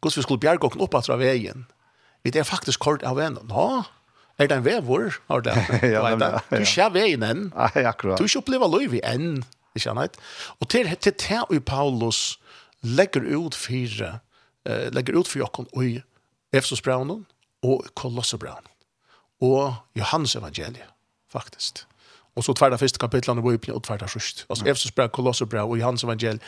Hvordan vi skulle bjerge oss opp av veien. Vi er faktisk kort av veien. Nå, er det en vei vår? Har det? ja, men, ja, ja. Du ser veien enn. Nei, akkurat. Du ikke opplever løyve enn. Ikke annet. Og til til det og Paulus legger ut fire, uh, legger ut for jokken i Efesos braunen og Kolosser braunen. Og Johannes evangeliet, faktisk. Og så tverda første kapitlene i Bibelen, og tverda sørst. Altså, mm. Efesos brev, Kolosser brev og Johannes evangel.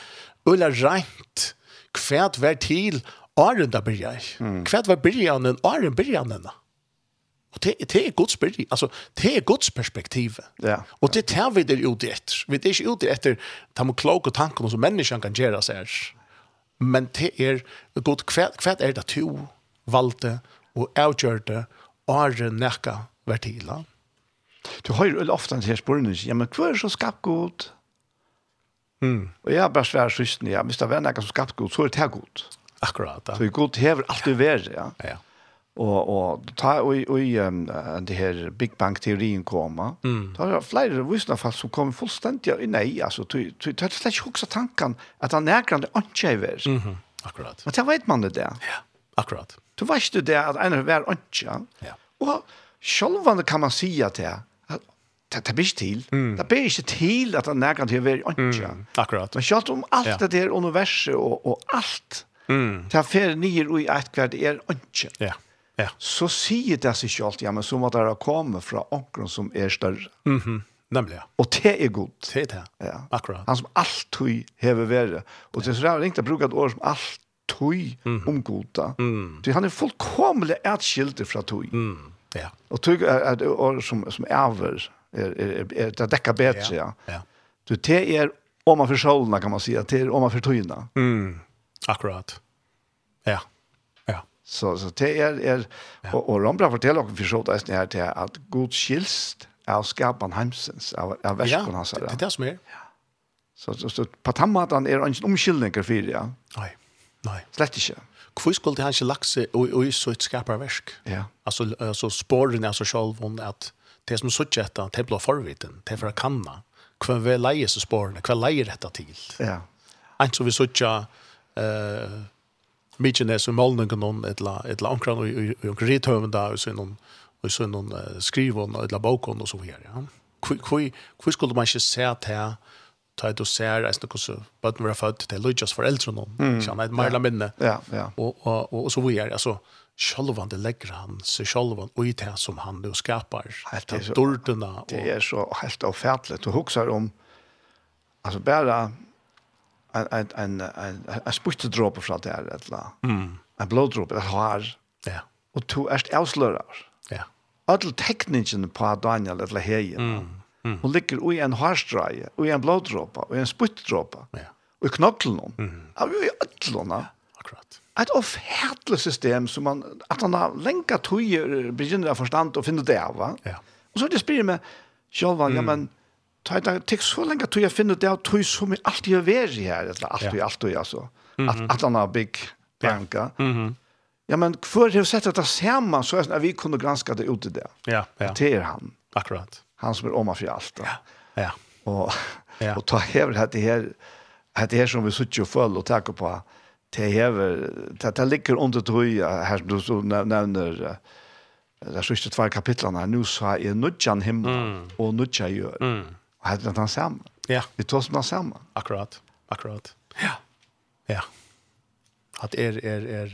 Ulla rent kvärt var till Arden där börjar. Mm. Kvärt var början den Arden början den. Och det, det er Guds byrja, altså, det er Guds perspektiv. Ja. Og det tar vi det ute etter. Vi er ikke ute etter de kloke tankene som menneskene kan gjøre seg. Men det er, god, kvärt, kvärt er det du valde och avgjorde Arden näka vertila. Mm Du har jo ofte en her spørsmål, ja, men hva er så skapt godt? Mm. Og jeg har bare svært systen, ja, hvis det er noe som skapt godt, så er det god. godt. Akkurat, ja. Så godt hever alltid være, ja. Ja, ja og og ta og og um, det her Big Bang teorien koma. Mm. Ta er fleire visna fast som kommer fullstendig i nei, altså du du slett ikke hugsa tanken at han er grande. Mhm. Mm akkurat. Men det vet man det der. Ja, akkurat. Du vet du det at en er vær anche. Ja. Og sjølvan kan man sia til det det blir til. Mm. Det blir ikke til at han nærkant til å være ikke. Mm. Akkurat. Men selv om alt ja. det der universet og, og alt, mm. det er fer nyer og i et kvart er ikke. Ja. Ja. Så sier det seg selv, ja, men så må det ha kommet fra åkeren som er større. Mhm. Mm Nemlig, ja. Og det er godt. Det er det, ja. akkurat. Han som alltid hever være. Og det er så rævlig ikke å bruke et ord som alltid mm. omgoda. Mm. Så han er fullkomlig atskilt fra tog. Mm. Ja. Og tog er et ord som, som er over er, er, er, det dekker bedre, ja. ja. Du, det er om man för kan man säga, det er om man för. Mm, akkurat. Ja, ja. Så, så det er, er ja. og, og Rombra forteller dere for sjålna her til at god skilst av skapan heimsens, av, av verskon hans. Ja, det er det som er. Ja. Så, så, så på tammatan er det ikke omkyldninger for det, ja. Nei, nei. Slett ikke. Hvor skulle han ikke lagt seg og, og så et skaparversk? Ja. Altså, altså så altså sjålvån, at det som suttje etter, det blir forviten, det er for å kanna, hva vi leier seg spårene, hva leier dette til. Ja. Ein som vi suttje, uh, mykje nes i målningen noen, etla, etla omkran og omkran rithøven da, og så noen, og så noen uh, skrivån, etla bokån og så her, ja. Hvor skulle man ikke se til ta du ser är något så bøtten vi har född till Lucas föräldrar någon. Mm. Så han är mer minne. Ja, ja. og, og, og, så videre, altså, sjølvande legger han seg sjølvande og i det som han nu skapar. Helt det, dordene, og... det er så helt avfærdelig. Du husker om altså bare en, en, en, en, en spyttedråpe fra det her, eller mm. en blådråpe, et har, ja. og du er avslører. Ja. Alle teknikken på Daniel eller Heien, mm. Mm. hun ligger i en harstreie, i en blådråpe, i en spyttedråpe. ja. og i knokkelen, mm. og i ødlene. Ja, akkurat et ofhärtligt system som man att han har länkat tøyer, begynner förstand och finne det va. Ja. Och så det spelar med själva mm. ja men tar det tek så lenge tog jeg finner det tog som allt jag vet här eller allt jag allt jag så att att han har big banka. Ja. Mhm. Ja men för det sett att sammen, så att vi kunde granska det ut det. Ja, ja. Det er han. Akkurat. Han som är om för allt. Ja. Ja. Och och ta hever det her, dette her som vi sitter og följer och tenker på det hever, det, det ligger under tog, her som du så nevner, det er sørste tvær kapitlene, her, nå sa jeg nødjan himmel, mm. og nødjan gjør. Mm. Og her er den samme. Ja. Vi tar som den samme. Akkurat, akkurat. Ja. Ja. At er, er, er,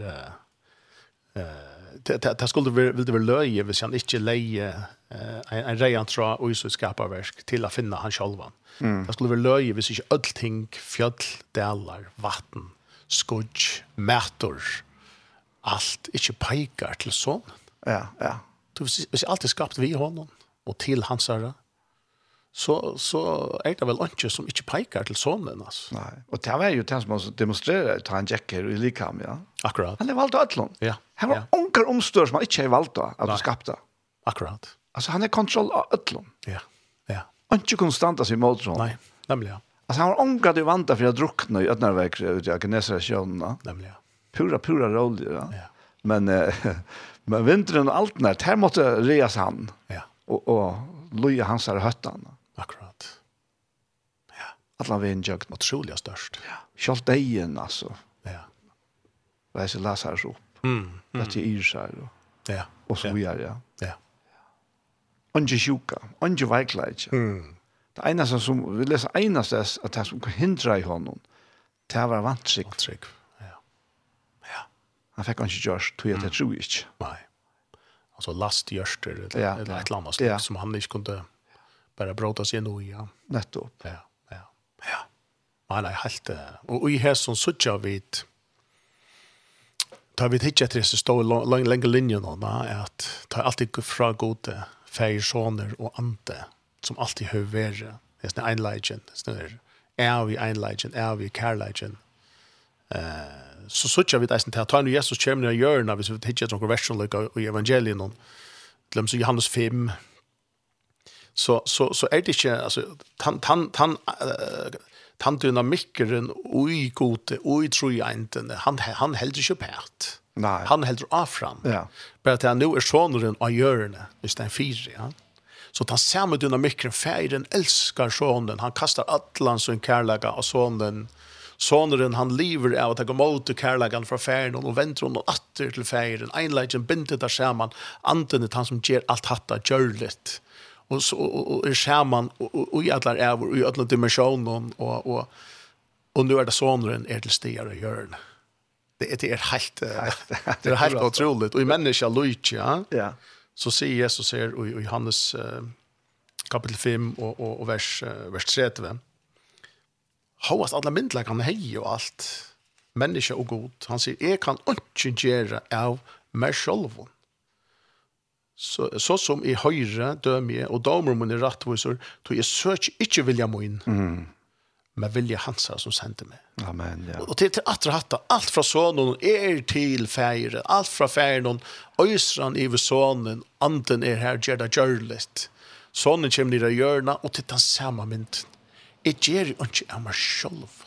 uh, det, det, det skulle vil det være løye hvis han ikke leie uh, en, en reian tra og isu skaparverk til å finne han sjølvan. Mm. Det skulle være løye hvis ikke ødel ting, fjøll, delar, vatten, skudj, mætor, alt ikke peikar til sånn. Ja, ja. Du, hvis, hvis alt er skapt vi honom, og til hans herre, så, så er det vel ikke som ikke peikar til sånnen, altså. Nei, og det var jo den som demonstrerer til han Jekker i Likam, ja. Akkurat. Han er valgt av Øtlund. Ja. Han var ja. onker omstør som han ikke er valgt av, at du skapte. Akkurat. Altså, han er kontroll av Øtlund. Ja, ja. Han er ikke konstant av sin måltråd. Nei, nemlig, ja. Alltså han var ångad i vanta för jag druckna i Ötnarväg ut jag Gnesra sjön. Nämligen. Pura pura roll ja. Men eh, men vintern och allt när här måste reas han. Ja. Och och loja hans här höttan. Akkurat. Ja. Alla vi en mot solja störst. Ja. Skolt dejen alltså. Ja. Vad så lasar så. Mm. Att ju är så. Ja. Och så vidare ja. Ja. Onge sjuka, onge veikleit. Mm. Det eneste som, vi leser eneste at det som kan hindra i hånden, det var vantrykk. Vantrygg, ja. Ja. Han fikk han ikke gjørst, tog jeg til tro jeg ikke. Nei. Altså lastgjørster, eller, ja, eller et eller annet slik, ja. som han ikke kunne bare bråta seg noe i. Ja. Nettopp. Ja, ja, ja. Nei, nei, helt det. Og i her som suttja vidt, tar vi ikke etter det som står lenge linjen nå, at tar alltid fra gode feir, soner og ante, som alltid hör vært det er sånn är är vi legend, är vi care legend. Eh så sutja vi deisen til ta nu Jesus kommer ned i hjørna hvis vi hittar noen versjonløyga i evangelien til glöm så Johannes 5 så, så, så er det inte alltså han tan, tan, uh, tan dynamikkeren ui gode, ui inte han, han heldur ikke pært Nei. han heldur affram ja. bara att han nu er sonen av hjørne hvis det er fire, ja Så den samme dynamikken, feiren elskar sonen, han kastar atlan som kærlega av sonen, sonen han lever av at han går mot kærlegan fra feiren, og venter hon atter til feiren, Einleggen bindet der saman, anden er han som gjør alt hatta, gjørligt, og, og, og, er saman, og, i allar evor, og i alla dimensjonen, og, og, og nu er det sonen er til stier og hjørne. Det, det er helt, det er helt utroligt, og i menneska lujtja, ja, så sier Jesus her i, i Johannes eh, kapitel 5 og, og, og vers, eh, vers 30. Håast alle myndlag han hei og alt, menneske og god. Han sier, jeg kan ikke gjøre av meg selv. Så, så som i høyre dømer jeg, og damer min er rettviser, tog jeg søker ikke vilja min. Mm med vilja hansa som sendte meg. Amen, ja. Og til, till att ratta, alt fra sonen er til feire, alt fra färgen, øysran i sonen, anden er her, gjør det gjørligt. Sonen kommer nere i hjørna, og til den samme mynden. Jeg gjør jo ikke av meg selv.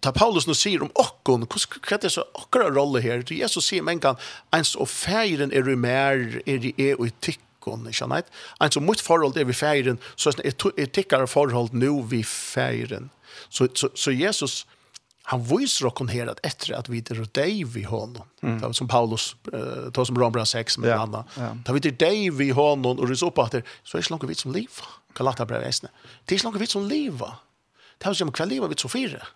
Ta Paulus nu sier om okkon, hva er det så okkara rolle här? Jesus sier, men kan, ens og feiren er i mer, er i e og i kon ikke sant? Ein mot forhold det vi feiren, så er tikkare forhold nu vi feiren. Så så så Jesus han viser okkon her at efter att vi er dig vi honom. Mm. Det var som Paulus eh, tar som Rombrand 6 med ja. andra. Ja. da vi er dig vi honom och det så at att så är det långt vitt som liv. Galata brev äsne. Det är langt vitt som liv. Det har som kväll liv vitt så fyra.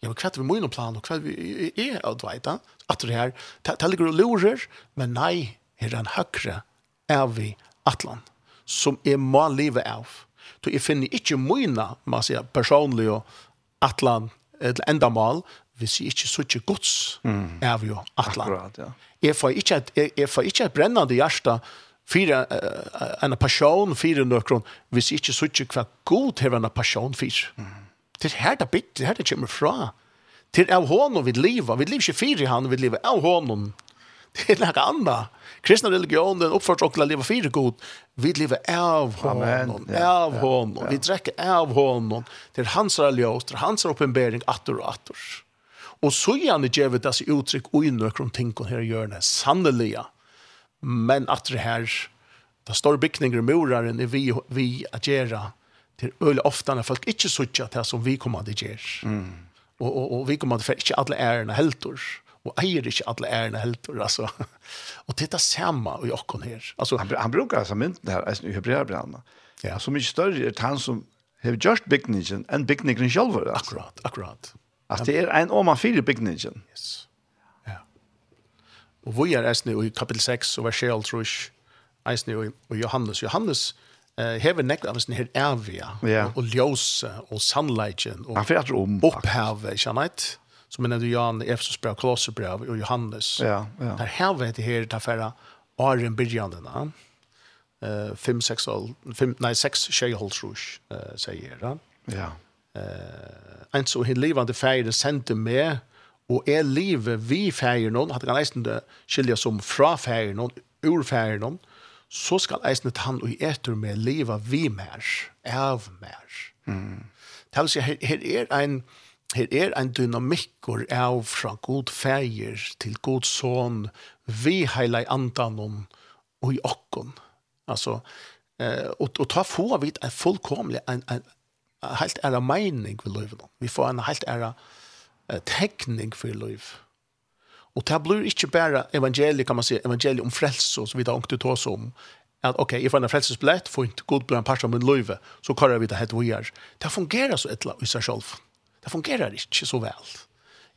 Ja, men kväll vi måste plan och kväll vi är att dveita, at det här det ligger og lurer men nej er en høyre er vi atlan, som er må leve av. Så jeg finner ikke mine, man sier, personlige atlan, eller endamal, hvis jeg ikke sier gods, mm. er vi jo atlan. Akkurat, ja. Jeg får ikke et, jeg, jeg får ikke et brennende hjerte, fyra uh, en passion fyra nökron hvis så søkje kva god hevur en passion fyr. Mm. Det her det bit, det her det kommer fra. Til av honom vid leva vid liv ikkje fyra han, vid leva av honom Det er noe annet. Kristna religion, den oppført okla leva fire god. Vi lever av honom, av honom. Vi drekker av honom. Det er hans religion, det er hans oppenbering, atter og atter. Og så gjerne gjev det seg uttrykk og innøkron tingon her i hjørnet, sannelig. Men at det her, det står bygninger og muraren er vi, vi at gjera til øyelig ofte når folk ikke sutja til som vi kommer at gjera. Mm. Og, og, og vi kommer at det ikke alle ærene helter. Mm och äger inte alla ärna helt det er det samme i jag her. Altså, han, han brukar altså mynden her, alltså i Hebreerbrevet. Ja, så mycket större är han som har gjort bygningen enn bygningen selv. Altså. Akkurat, akkurat. Altså, det er en om man fyrer bygningen. Yes. Ja. Og vi er eisne i kapitel 6 og vers 12 tror jag. Alltså i Johannes, Johannes eh hevur av annars her ervia og ljós og sunlighten og Han fer om. Upphave, ikkje som en av Jan Efesos brev, Kolosser brev och Johannes. Ja, ja. Där här vet det her, der färra åren början där. Eh seks, 6 5 nej 6 tjej håll jeg, eh säger han. Ja. Eh en så hin levande färger sände med och är livet vi färger någon hade kan nästan det skilja som fra feire någon ur feire noen, så skal eisen han og etter med leva vi mer, av mer. Mm. Det vil si, her, her er en, her er ein dynamikkor av fra god feir til god son vi heilai andanon og i okkon. Altså, eh, og, og ta få vi en fullkomlig, en, en, en helt æra meining for løyven. Vi får en helt æra eh, tekning for løyv. Og det blir ikke bare evangeliet, kan man si, evangeliet om frelse, som vi da ångte til oss om, at ok, jeg får en frelsesbillett, får ikke god blir en part av min løyve, så kører vi det helt vi gjør. Det fungerer så et eller annet i seg selv. Mm Det fungerar ikke så vel.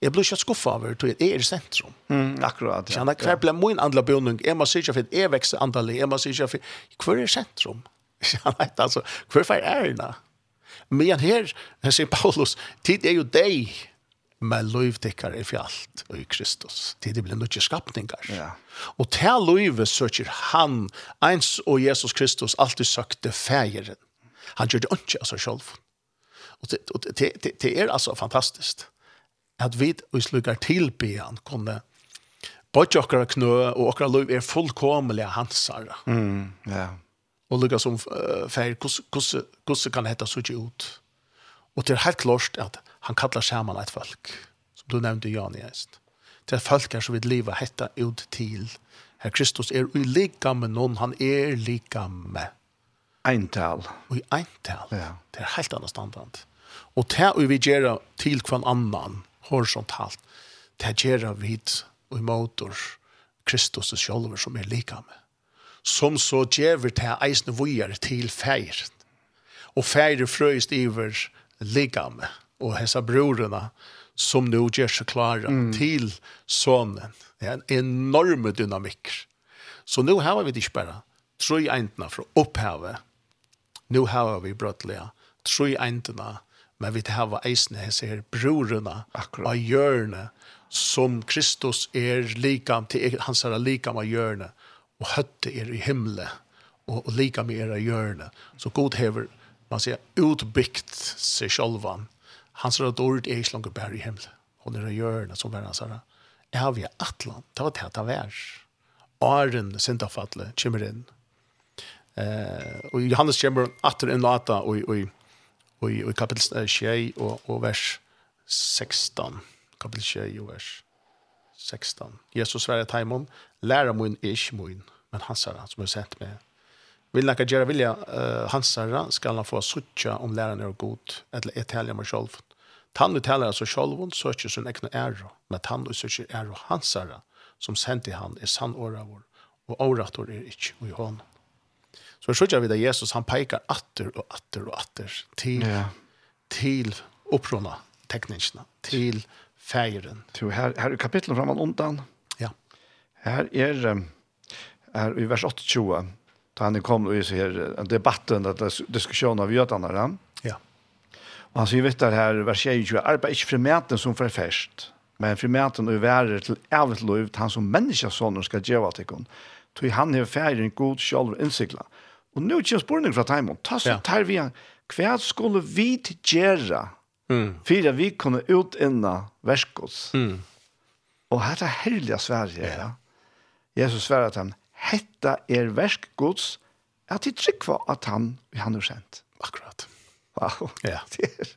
Jeg blir ikke skuffet over at jeg er i sentrum. Mm, akkurat, ja. Kjenne, hver ble min andla bjønning? Jeg må sikkert for jeg vekser antallet. Jeg må sikkert for... Hver er sentrum? Kjenne, altså, hver er ærena? Men her, her sier Paulus, tid er jo deg, men løyvdekkar er fjallt og i Kristus. Tid er blir nødvendig skapningar. Ja. Og til løyve søker han, eins og Jesus Kristus, alltid søkte fægeren. Han gjør det ikke av seg selv. Og det, det, det, det är alltså fantastiskt att vi i slukar tillbejan kunne både åkra knø och åkra liv är fullkomelig hansar. Mm, ja. Och lukar som uh, feir, hvordan kan heta så ut. Och det är helt klart att han kallar samman et folk. Som du nämnde Jan Jens. Det er folk her som vil liva hetta ut till. Herr Kristus är i lika med noen, han är lika med. Eintal. Og i eintal. Ja. Det är helt annet standard. Og det er vi gjør til hver annan, horisontalt, det gjør vi og imotor Kristus og sjolver som er lika med. Som så gjør vi til eisne vujer til feir. Og feir frøyst iver lika med. Og hessa brorene som nu gjør seg klare mm. til sonen. Det er en enorme dynamikk. Så nu har vi det ikke bare tre eintene fra opphavet. Nu har vi brøttelige tre eintene men vi har eisne ser brorene Akkurat. av hjørne, som Kristus er likam til hans er likam av hjørne, og høtte er i himmelen, og, og likam er av hjørne. Så god hever, man sier, utbyggt seg sjølvan. Hans er dårlig er ikke langt bare i himmelen. Hun er av hjørne, som er hans er. Ja, vi atlan, det var tæta vær. Åren, sindafatle, kommer inn. Eh, og Johannes kommer atter inn og ata, og, og i, i kapitel 6 og, og vers 16. Kapitel 6 og vers 16. Jesus sverre Taimon, læra mun ish mun, men hansara som er sett med. Vil nakka gjera vilja uh, hansara skal han få suttja om læraren er god, eller et helja med sjolv. Tannu talar altså sjolvun, søkjer sin egnu æro, men tannu søkjer æro hansara, som sent i han er sann åra vår, og årator er ikkje i hånd. Så så vi det Jesus han peikar atter och atter och atter till ja. till opprona tekniskerna till feiren. Till här här i kapitlet framan undan. Ja. Här är um, är i vers 28 då han kom och så her en debatten att diskussion av jødene där. Ja. Og han säger vittar här vers 20 arbeid inte för som for fest men för mäten och värer till ävigt liv han som människa skal ska ge henne. Tog han har en god själv insikla Og nå er det spørning fra Taimon. Ta så ja. tar vi en hva skulle vi til gjøre mm. for at vi kunne ut inna verskos. Mm. Og dette er herlige Sverige. Ja. Jesus sverre at han, hetta er verskgods, at de trykker at han, han er sendt. Akkurat. Wow. Ja. Det er,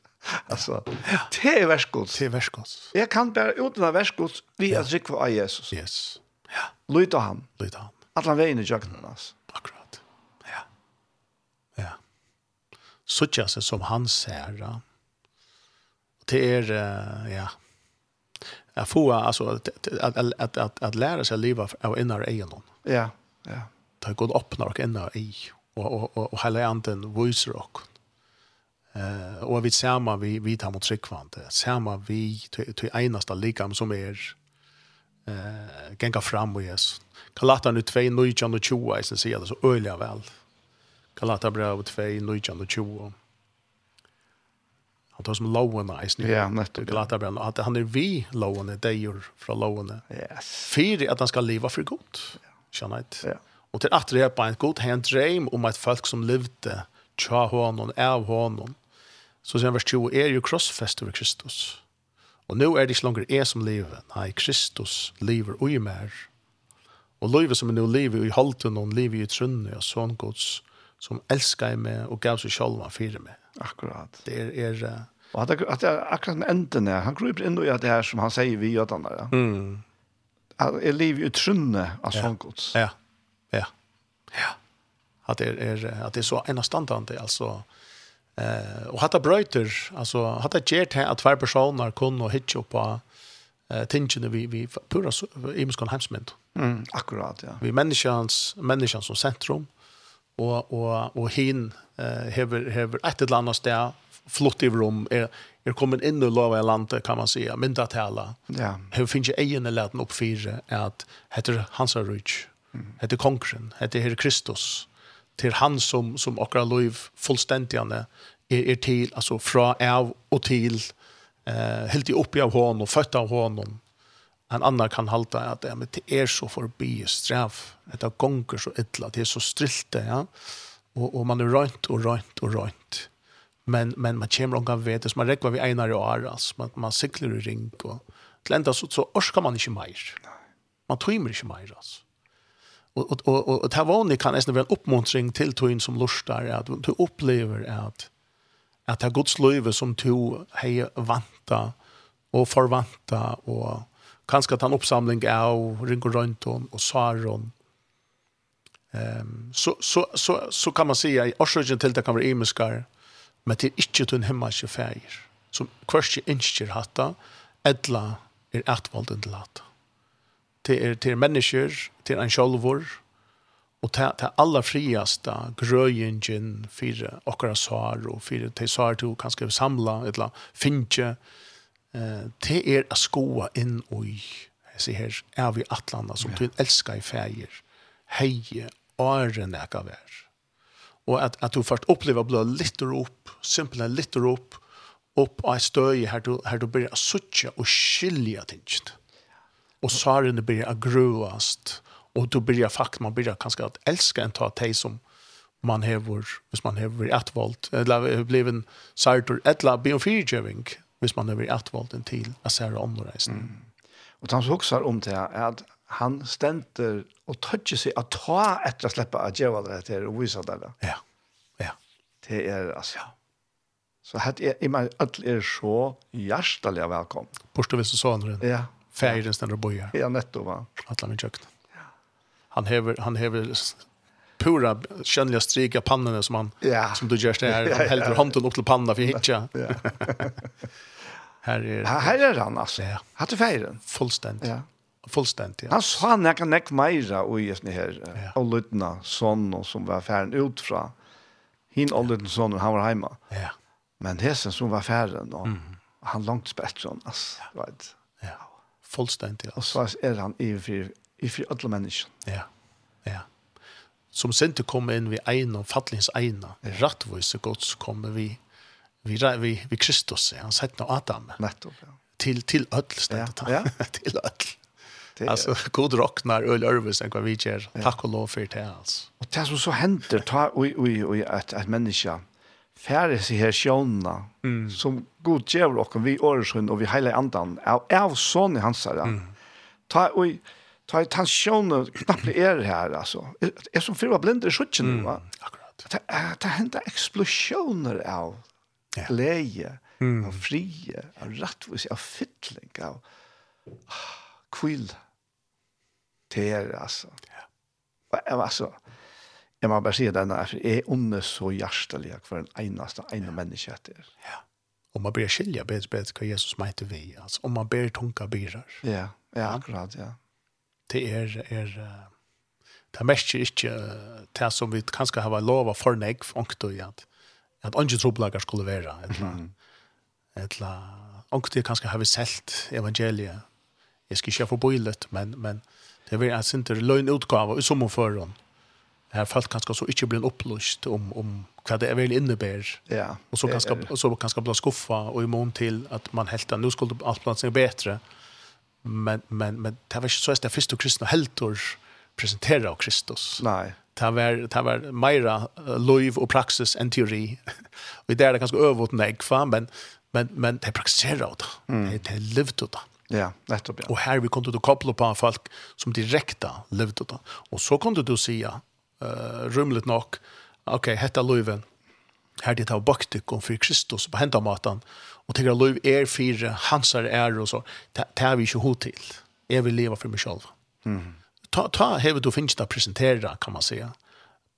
altså, ja. det er verskgods. Det er verskgods. Jeg kan bare uten av verskgods, vi er trykker av Jesus. Yes. Ja. Lyt av ham. Lyt av. At han veier i jøkken, altså. suttja seg som han ser. Det er, ja, att få alltså att att att att, lära sig leva av innar egen. Ja, ja. Ta god öppna och inna i och och och, och hela anden voice rock. eh och vi samma vi vi tar mot tryckvante. Ser man vi till enaste likam som är eh gänga fram och Jesus. Kalatan nu 2 nu 20 20 så ser det så öliga väl. Galatabrev 2, 19 og 20. Han tar som lovene i snø. Ja, nettopp. Galatabrev, at han er vi lovene, deier fra lovene. Yes. Fyre at han skal leva for godt. Ja. Kjenner jeg. Ja. Og til at det er bare en god hand dream om et folk som levde tja honom, av honom. Så sier han vers 20, er jo krossfest over Kristus. Og nå er det ikke langer jeg som lever. Nei, Kristus lever og i mer. Og livet som er nå lever i halten og livet i trunne og sånn gods som elskar meg og gav seg sjálv han fyrir meg. Akkurat. Det er... er uh, og at, at det er akkurat med enden er, han kryper inn i det her som han sier vi gjør den. Ja. Mm. At er liv i trunne av sånn gods. Ja, ja, ja. At det er, er, at det er så enastandande, altså... Eh, og hatta brøyter, altså, hatta gjert her at hver personer kunne hitje opp av eh tingen vi vi pura i muskon hemsmynd. Mm, akkurat ja. Vi människans människan som centrum og, og, og hin eh, hever, hever et eller annet sted flott i rom, er, er kommet inn i lova landet, kan man säga, mynda tala. Ja. Her finnes jeg egen leten oppfire at heter Hansa rich mm. heter Kongren, heter Herre Kristus, til han som, som akkurat lov fullstendigane er, er til, altså fra av og til, eh, helt i oppi av hånden, født av hånden, en annan kan halta at det men det er så forbi straff, det er gonger så illa, det er så strilte, ja. Og, og man er rønt og rønt og rønt. Men, men man kommer omgang ved det, så man rekker vi einar og alltså man, man sikler i ring, og til enda så, så kan man ikke mer. Man tøymer inte mer, altså. Og, og, og, og, og det kan nesten vara en oppmuntring til tøyen som lurstar, at du opplever at, at det er Guds løyve som du har vanta og forvanta og kanskje ta en oppsamling av Ringo Røynton og Saron. Um, så, så, så, så kan man säga at årsøkjen til det kan være imiskar, men det er ikke til en himmelske feir, som hverst ikke innskjer hatta, edla er atvalden til hatta. Det er, det er mennesker, det en sjolvor, og det er aller friaste grøyingen for okkara svar, og for det svar du kanskje samla, eller finnkje, eh te er å skoa inn i, jeg sier her er vi atlanda som du elskar i feir, heie åren ekka vær. Og at at du først opplever å bli litt rop simpelt litt rop opp av støy her du her du blir suttje og skilja tingt og sarene blir agruast og du blir faktisk, man blir kanskje at elska en ta te som man hever hvis man hever ett volt eller blir en sartor etla biofyrgeving hvis man har vært en til å sære omreisen. Mm. Og han husker om det er at han stenter og tøtter seg å ta etter å slippe av djevelen til å vise det. Ja, ja. Det er altså, ja. Så hatt er i meg at er så hjertelig velkommen. Bortsett hvis du så andre. Ja. Färgen stannar boja. Ja, netto va. Alla min kökna. Han hever han hever pura skönliga stryka pannan som han ja. som du gör det här ja, ja, häller handen upp till pannan för hitcha. Ja. här är här är han alltså. Ja. Har du fejren? Fullständigt. Ja. Fullständigt. Ja. Han sa när kan näck mera och just ni här ja. och lutna sån och som var färden ut från hin och lutna sån han var hemma. Ja. Men hesen som var färden då. mm. han långt spetsson alltså. Ja. Right. Ja. Fullständigt. Alltså. Och så är han i för i för alla människor. Ja. Ja som sinte kom inn vi eina, fattelings eina, rattvise gods kom vi, vi, vi, vi Kristus, han sett no Adam. Nettopp, ja. Til, til öll stedet ja, ja. til öll. Det, alltså god rocknar öl örvis en vi ger. Tack och lov för det alltså. Och det som så händer ta oj oj oj att att människa färre sig här sjönna mm. som god ger och vi årsrun och vi hela andan av av i hans där. Mm. Ta oj ta i tensionen knappt er her, altså. Jeg som fyrir var blind i skjutjen, mm. va? Akkurat. Det, det hender eksplosjoner av ja. mm. av frie, av rettvis, av fytling, av ah, kvill. Det er, altså. Ja. Og, altså, jeg må bare si denne, for jeg onde så hjertelig for en eneste, ene menneske etter. Ja. Og man blir skilja bedre, bedre hva Jesus meiter vi, altså. Og man blir tunga byrar. Ja, ja, akkurat, ja det er, er det merker ikke det som vi kanskje har lov av for negv, ångte i at at ånge trobelager skulle være, eller eller etla, ångte kanskje har vi selt evangeliet, jeg skal ikke få boilet, men, men det er altså ikke løgn utgave i sommerføren, her falt kanskje så ikke blir upplöst om, om hva det er vel innebær. Ja, og så kanskje, er. så kanskje blir skuffa og i mån til at man helt at nå skulle alt blant seg bedre, men men men det var inte så att det första kristna heltor presentera Kristus. Nej. Det var det var mera liv och praxis än teori. och det är det ganska övervåt nej fan men men men det praktiserar det. Det det levt det. Ja, nettopp. Ja. Och här vi kunde då koppla på folk som direkta levt det. Och så kunde du säga eh uh, rumligt nog okej, okay, hetta loven. Här det har baktik om för Kristus på hända matan og tenker at lov er fire, hans er ære og så, det har vi ikke hod til. Jeg vil leva for meg selv. Mm. Ta, ta hevet du finnes det å presentere, kan man si,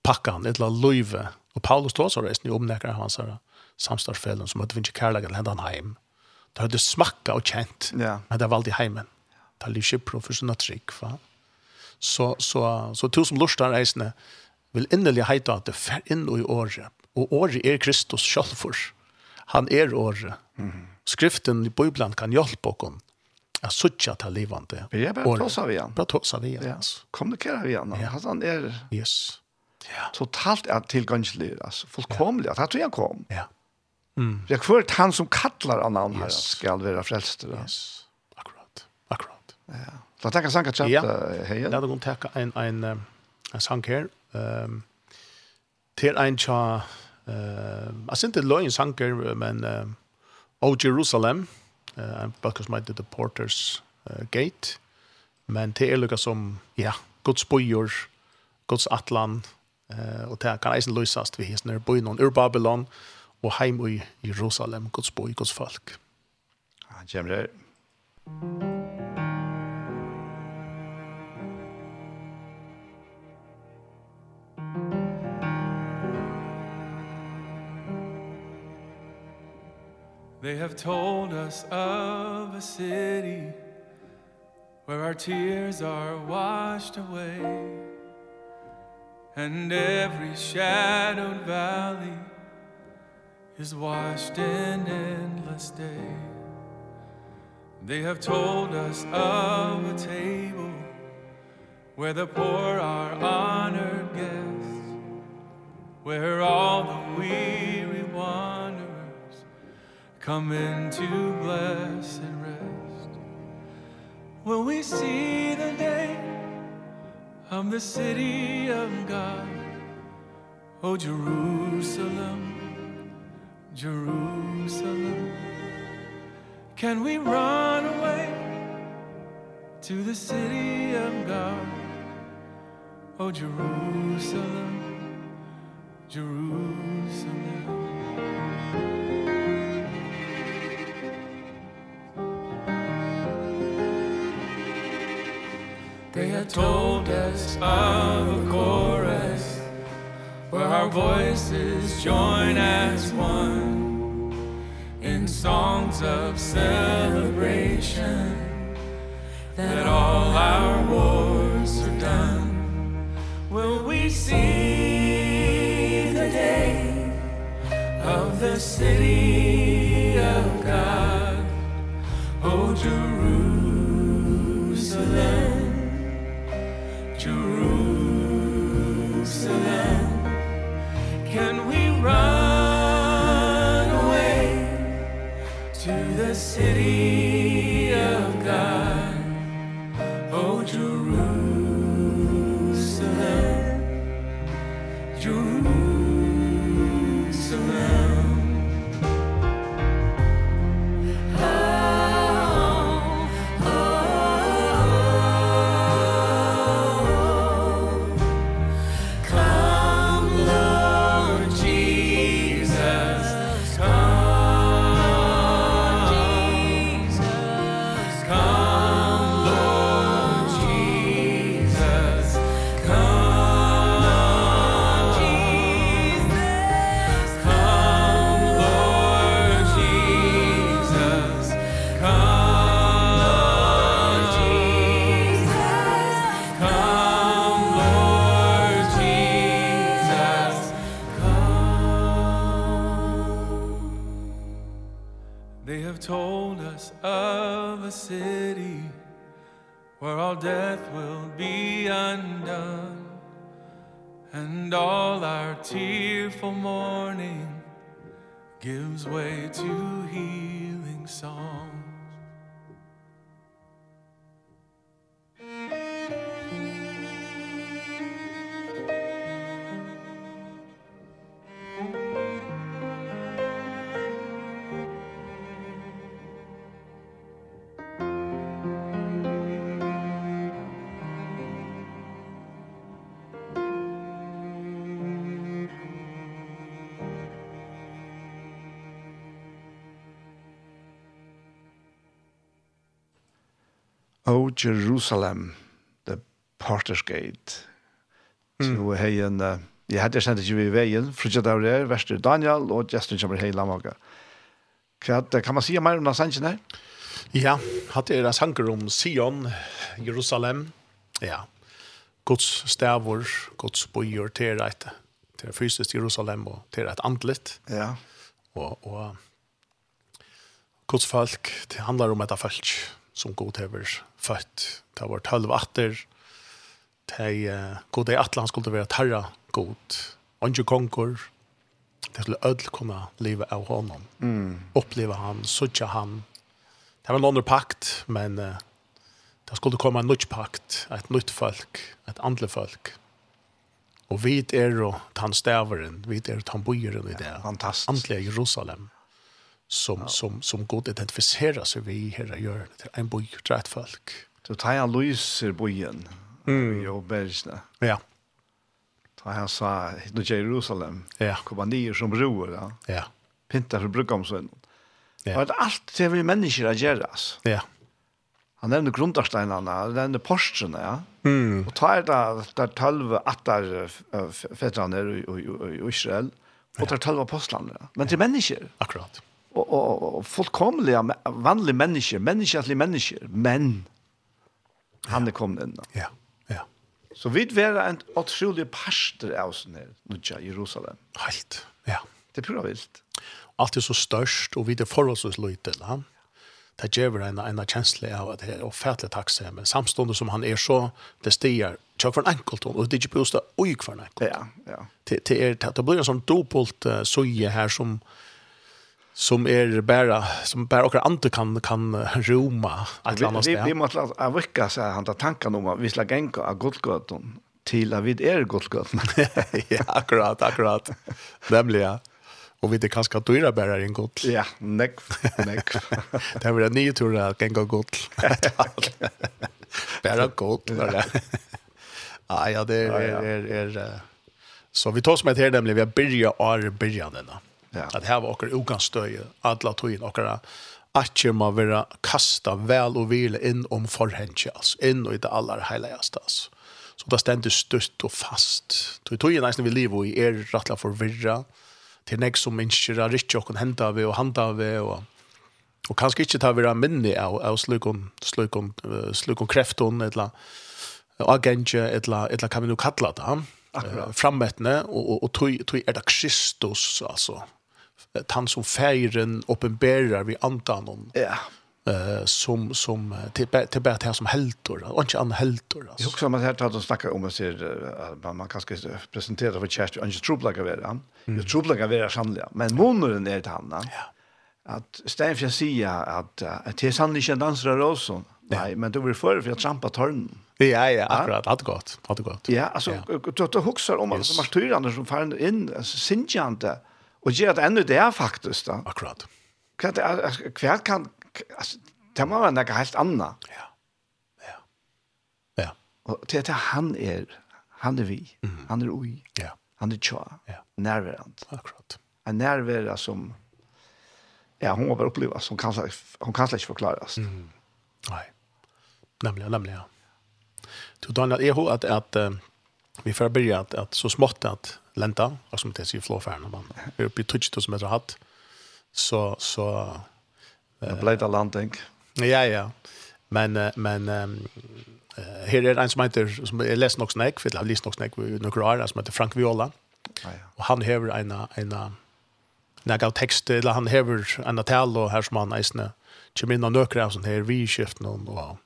pakka han, et eller løyve, og Paulus tås så reist, om nekker hans her samstarsfellen, som hadde finnes kærleggen, eller han heim. Det hadde smakka og kjent, yeah. men det var alltid heimen. Det er litt livskipro for sånne trygg, va? Så, så, så, to som lort reisende, vil innelig heita at det fer inn i året, og året er Kristus sjálfur. Han er året, Skriften i Bibelen kan hjelpe oss at söka til levande. Vi är bara tossa vi igjen. Bare tossa vi igjen. Ja. Kommunikera vi igjen. Ja. Han er yes. Ja. Totalt er tilgangslig, altså. Fullkomlig, Ja. tror jeg kom. Ja. Mm. Jag kvar han som kallar av namn yes. här ska vara frälst. Yes. Akkurat. Akkurat. Ja. Låt ta sanka chat här. Låt oss ta en en en sang her. Ehm til en cha eh det er løgn sanger, men O Jerusalem, uh, en bøkker som heter The Porter's uh, Gate. Men det er lika som ja, Guds bøyer, Guds atlan uh, og det kan eisen løsast vi hisnar boj ur Babylon og heim i Jerusalem, Guds bøy, Guds folk. Han jammer. They have told us of a city Where our tears are washed away And every shadowed valley Is washed in endless day. They have told us of a table Where the poor are honored guests Where all the weary ones Come into blessed rest. Will we see the day Of the city of God. O Jerusalem Jerusalem. Can we run away To the city of God? O Jerusalem Jerusalem. that told us of a chorus Where our voices join as one In songs of celebration That all our wars are done. Will we see the day Of the city? to O Jerusalem, the Porter's Gate. Mm. Så hei en, uh, jeg hadde kjent ikke vi i veien, frutja der er, verster Daniel, og Justin kommer hei Lamaga. Hva kan man si mer om den sangen her? Ja, hatt er sanger om Sion, Jerusalem, ja, Guds stavor, Guds bojer, til et, til fysisk Jerusalem, og til et andlet. Ja. Og, og Guds folk, det handlar om et folk, som god hever født. Det var tølv atter, det uh, god det atle han skulle være tarra god, andre konger, det skulle ødel kunne leve av honom, mm. oppleve han, sutja han. Det var en andre pakt, men uh, det skulle komme en nytt pakt, et nytt folk, et andre folk. Og vi er jo tannstaveren, vi er jo tannbøyeren i det. Ja, fantastisk. Antlige Jerusalem som, ja. som, som god identifiserar sig vi här gör till en boy till ett folk. Så tar han lyser bojen mm. Jo bergsna. Ja. Tar han sa nu Jerusalem. Ja. Kommer ner som broer Ja. ja. Pintar för brukomsen. Ja. Och allt det vi människor att göras. Ja. Han nämnde grundarsteinarna, han nämnde porstrene, ja. Mm. Og tar det där tølve atter fettrene i Israel, og tar tølve apostlene. Men til mennesker. Akkurat og, og, og fullkomlige vanlige mennesker, menneskelige mennesker, men han er kommet inn. Ja, ja. Så vi er en utrolig pastor av oss her, Nudja, Jerusalem. Helt, ja. Det er pura vilt. Alt er så størst, og vi er forholdsvis løyte, da. Det gjør vi en, en kjensle av at det er offentlig takkse, men samstående som han er så, det stiger tjokk for en enkelt, og det er ikke på oss det, og for en enkelt. Ja, ja. Det, det, er, det blir en sånn dobbelt uh, søye her som, som är bara som bara och andra kan kan roma att landa där. Vi måste avvika så han tar tankar om att vi ska gänka av Golgatan till att vi är Golgatan. ja, akkurat, akkurat. Nämligen. ja. Och vi det kanske dyra bära en god. Ja, neck, neck. det blir en ny tur att gänka gott. bara gott. Ja, ja, det är är är så vi tar som med här nämligen vi börjar ar början denna. Ja. Att här var och oganstöje alla tøyen och att ju man vara kasta väl och hvile in om förhänge altså, in och i det allra heligaste alltså. Så det ständer stutt och fast. Tog tog ju nästan vi lever i er rattla förvirra till nästa som människor rich och hända vi och handa vi och och kanske inte ta vera minni av av slukon slukon slukon krefton etla agenge etla, etla kan vi nu kalla det. Akkurat. Frammätne och och og tog tog är det Kristus alltså han som feiren uppenbarar vi antan om. Ja. Eh som som till till bättre här som heltor och inte an heltor alltså. Jag också man här tar och snackar om att se man man kanske presentera för chest och inte trubbla kan vara. Ju trubbla kan vara sannliga. Men månaden är det han. Ja. Att Stenfjärd säger att att det är sannolikt en dansare också. Nej, men du vill för för att trampa törnen. Ja, ja, akkurat. Hadde gott. hadde gott. Ja, alltså, du huxar om att martyrande som faller in, alltså, sinjande, Och enda det er faktisk faktiskt. Akkurat. Hva, det hva kan alltså det må være noe helt annet. Ja. Ja. Ja. Og det at han er, han er vi. Mm. Han er oj. Ja. Han er tjå. Ja. nærværende. Akkurat. En närvara som ja, hon har upplevt som kan hon kan inte förklaras. Mm. Nej. Nämligen, nämligen. Du Daniel, jag at, att att vi får begynne at, att så smått att lenta, og som det sier flåfæren, man er oppe i 2000 meter hatt, så, så Det ble det landing. Ja, ja. Men, men um, her er en som heter, som jeg leser nok snakk, for jeg har lest nok snakk i noen år, som heter Frank Viola. Ah, ja. Og han hever en, en, en, av tekst, eller han hever en tal, og her som han eisne, kommer inn og nøkker av sånn her, vi skiften, og, og,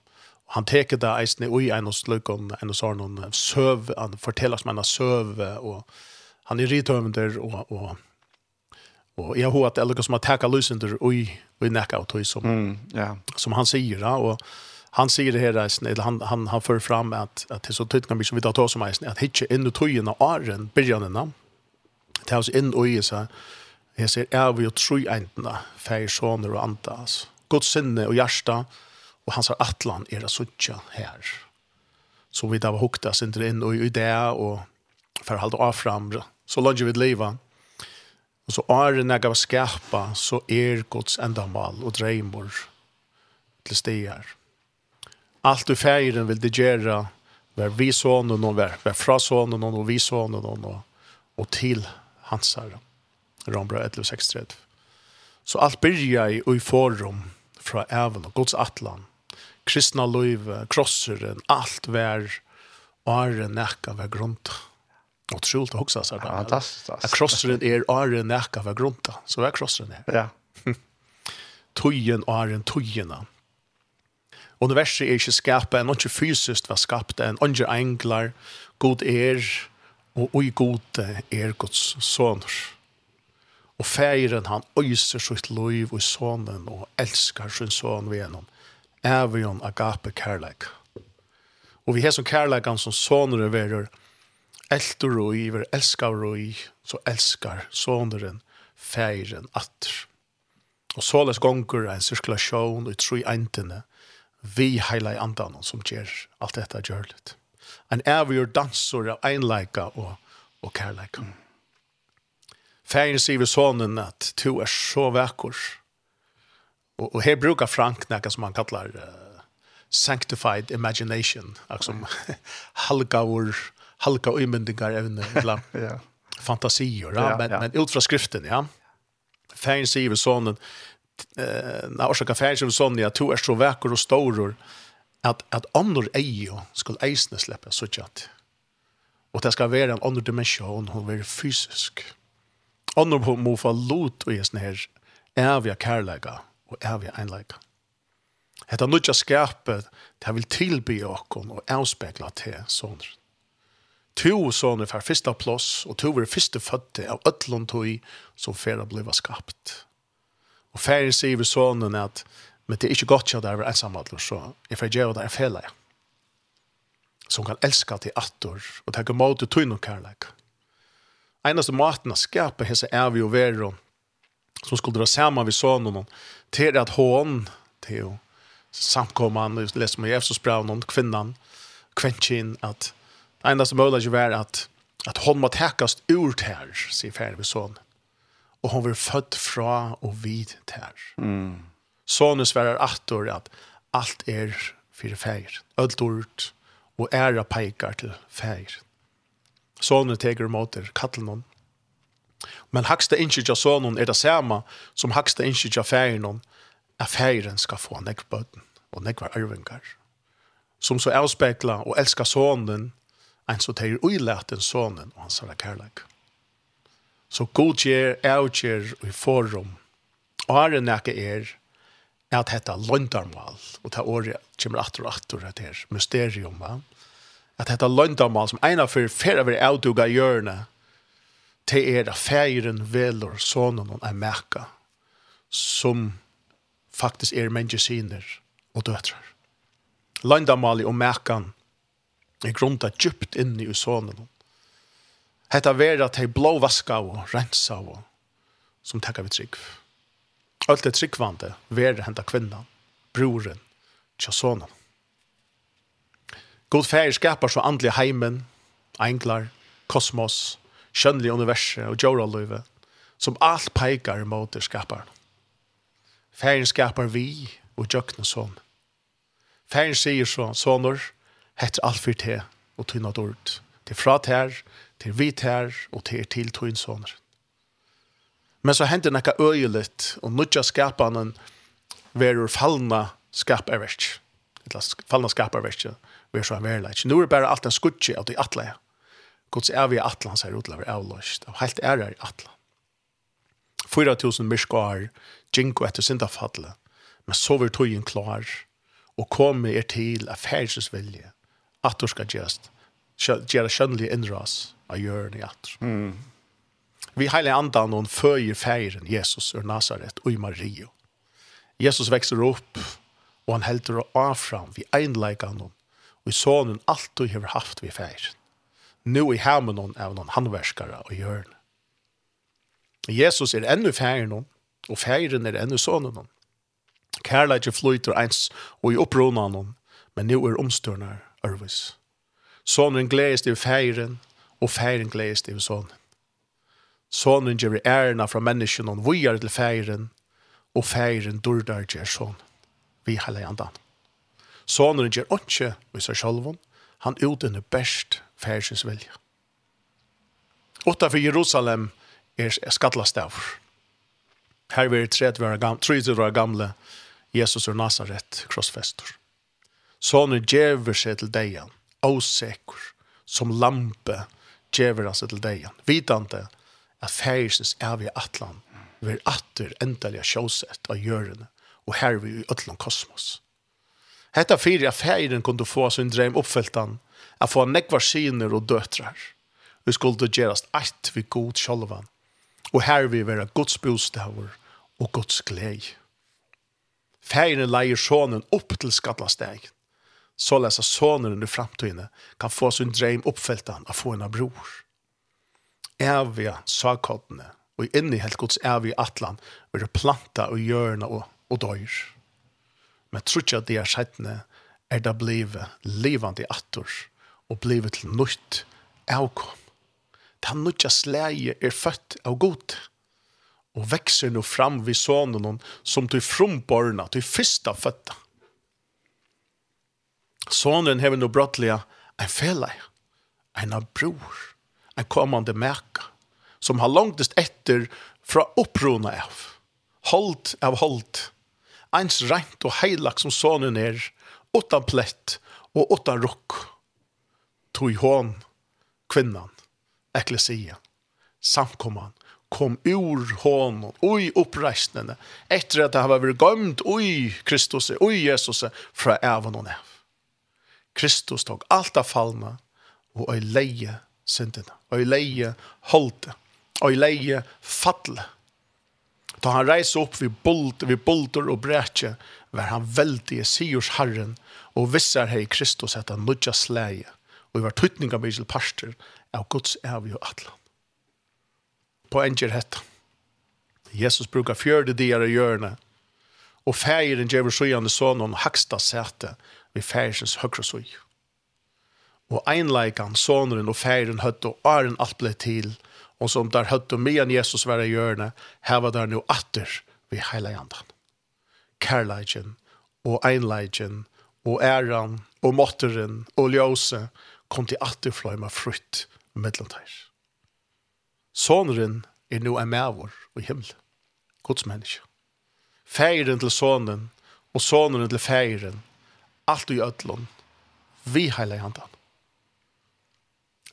han teker det eisne, ui en og sløkken, en og sånn, søv, han forteller som en søv, og, han är rithövender och, och Och jag har att eller som har tackat lysender och i och i knockout och som mm, ja. som han säger då och han säger det här resten eller han han han för fram att att det så tydligt kan som vi tar som eisen, att hitje inn i tojen av åren, början då. Det har in och i så jag ser er vi och tror inte färg soner och altså. Gott sinne och hjärta och han sa Atlan era sucha här. Så vi där var hukta, inte inn och i det och för att hålla fram så långt vi leva. Och så är det när jag skapa så är Guds ändamål och drömmar till stigar. Allt du färgen vill det göra var vi son och någon var, var fra son och någon och vi son och någon och, och till hans herre. Rombra 11.6.3. Så allt börjar i, i forum från även och Guds atlan. Kristna liv, krosseren, allt vär, åren, nekka vär grunt. Otroligt också så där. Fantastiskt. Jag crossar er är näka för grunta. Så jag crossar det. Ja. Tujen är en tujena. Universet är inte skapat en inte fysiskt var skapat en under englar god är och oj god är Guds soner. Och fejren han öser sitt liv och sonen och älskar sin son vid honom. Även agape kärlek. Och vi har som kärlekan som soner över Elt og iver, elskar elskar i, så elskar soneren, feiren, atter. Og så les gonger en sirkulasjon og tru eintene, vi heila i andan som gjør alt dette gjørligt. En avgjør dansor av einleika og, og kærleika. Feiren sier vi sonen at to er så vekkor. Og, og her brukar Frank nekka som han kallar uh, sanctified imagination, som halgavur, halka och inbindningar även ibland. ja. Fantasier, ja, men, ja. men ut från skriften, ja. Färgen säger sonen, eh, när orsaka färgen säger sonen, ja, to är så vacker och stor att, att andra ejer skulle eisne släppa så tjatt. Och det ska vara en andra dimension, hon är fysisk. Andra må få lot och ge sån vi äviga og och äviga enlega. Hetta nutja skapet, det vil tilby okkon og avspekla til sånner to sånne for første plass, og to var første fødte av øtlån tog som færa ble skapt. Og færen sier vi sånne at men det er ikke godt at det er ensamhetler, så jeg får gjøre det en fele. Som kan elske til atter, og tenke mot til tøyne og kærlighet. Eneste maten å skape hese er vi og vero, som skulle dra sammen ved sånne, til at hån, til samkommende, leser man i Efsos brev, noen kvinnan, kvennkinn, at Det enda som möjliga var att, att hon må tekast ur tær, sier ferdig Färbe sånn. Och hon var född fra och vid tär. Mm. Sonen sverer att at alt allt är för färg. Ord och ära peikar till feir. Sonen teger mot er, kattel någon. Men haksta inskidja sonen er det samme som haksta inskidja färgen at feiren skal få nekk bøten og nekk var arvingar. Som så avspekla og elska sonen en så teir uilaten sonen og hans herre kærleik. Så god gjer, avgjer og i forum, og er det nekka er at hetta løndarmal, og ta året kommer atter og atter at her mysterium, va? at hetta løndarmal som eina for færa vil avduga hjørne, til er at feiren velor sonen og er mekka, som faktisk er menneskesiner og døtrar. Løndarmal og mekkan, er grunda djupt inn i sonen. Hetta vera at hei blå vaska og rensa og som tekka vi trygg. Alt er tryggvande vera henta kvinnan, broren, tja sonen. God fær skapar så andlig heimen, englar, kosmos, kjønnlig universet og djoraløyve, som alt peikar mot skaparen. Færen skapar vi og jøkne sånn. Færen sier så, sånner, hett alt for te og tynn at. Til fra ter, til vi ter og til til tyn sånner. Men så hender nekka øyeligt og nudja skapanen verur fallna skaperverk. Fallna skaperverk verur så en verleik. Nå er bare alt en skutje av de atleie. Guds er atlan ser ut til å være avløst. Og helt er i atlan. 4000 myrskar, jinko etter syndafallet, men så var tøyen klar, og kom er til affærsens vilje, at du skal gjøre gjøre skjønnelig innras av görn i at. Mm. Vi heile andan noen føyer feiren Jesus ur Nazaret og i Mario. Jesus vekster upp og han hälter av vi vid enläggan noen og i sonen alt du har haft vi feiren. Nå i hemmen noen av noen handverskere og görn. Jesus er ännu färgen og feiren er ennå ännu noen. hon. Kärleik flyter eins og i opprona noen men nå er omstörnar ørvis. Sonen gledes til feiren, og feiren gledes til sonen. Sonen gjør ærena fra menneskene, og vi til feiren, og feiren durdar gjør sonen. Vi heller andan. Sonen gjør ikke med seg selv, han uten er best feirsens vilja. Utanfor Jerusalem er skattlastavr. Her vil 30 være gamle, Jesus og Nazaret, krossfester. Sånne djever seg til deg, åsekur, som lampe djever seg til deg, Vidande at færisnes er vi atlan, vi er atter endelig sjåsett av hjørene, og her vi i ötlan kosmos. Hetta fyrir at færen kunde få sin dreim oppfylltan, at få nekvar syner og døtrar. Vi skulle gjerast eit vi god sjolvan, og her vi vera Guds bostavur og Guds glei. Færen leier sonen opp til skatlastegen, så läsa sonen i framtiden kan få sin dröm uppfylld av få en bror. Ävja sakkottene och inne helt Guds ävja atlan blir planta och görna och, och dör. Men tror jag att det är skettene är det blivit livande attor och blivet til nytt avkom. Den nutja släge är fött av god och växer nu fram vid sonen som till frumborna, till första fötta Sonen hever no brottliga en fälla, en bror, en kommande meka, som har langtest etter fra opprona av. Holdt av holdt. Eins rent og heilak som sonen er, utan plett og utan rock. Tog hon, kvinnan, eklesia, samkomman, kom ur honom, ui oppreisnene, etter at det har vært gømt ui Kristus, ui Jesus, fra evnen og nev. Kristus tog allt av fallna og øy leie syndene, øy leie holde, øy leie falle. Da han reise opp vid, bold, vid bolter og bretje, var han veldig sigurs herren og visser hei Kristus etter nudja nødja sleie, og var tøytninga av til Pastor, av Guds evig og atlan. På enger hetta. Jesus brukar fjørde dier i hjørne, og feiren djever sjøyande sonen haksta sete, vi færsens høyre søy. Og einleikan, sonen og færen høtt og æren alt ble til, og som der høtt og mian Jesus være gjørne, heva der nu atter vi heilegandan. Kærleikjen og einleikjen og æran og måtteren og ljøse kom til atter fløyma frutt mellomtær. Soneren er nu en mævor og himmel, Guds menneske. Færen til sonen og sonen til færen, alt i ödlon, vi heila i handan.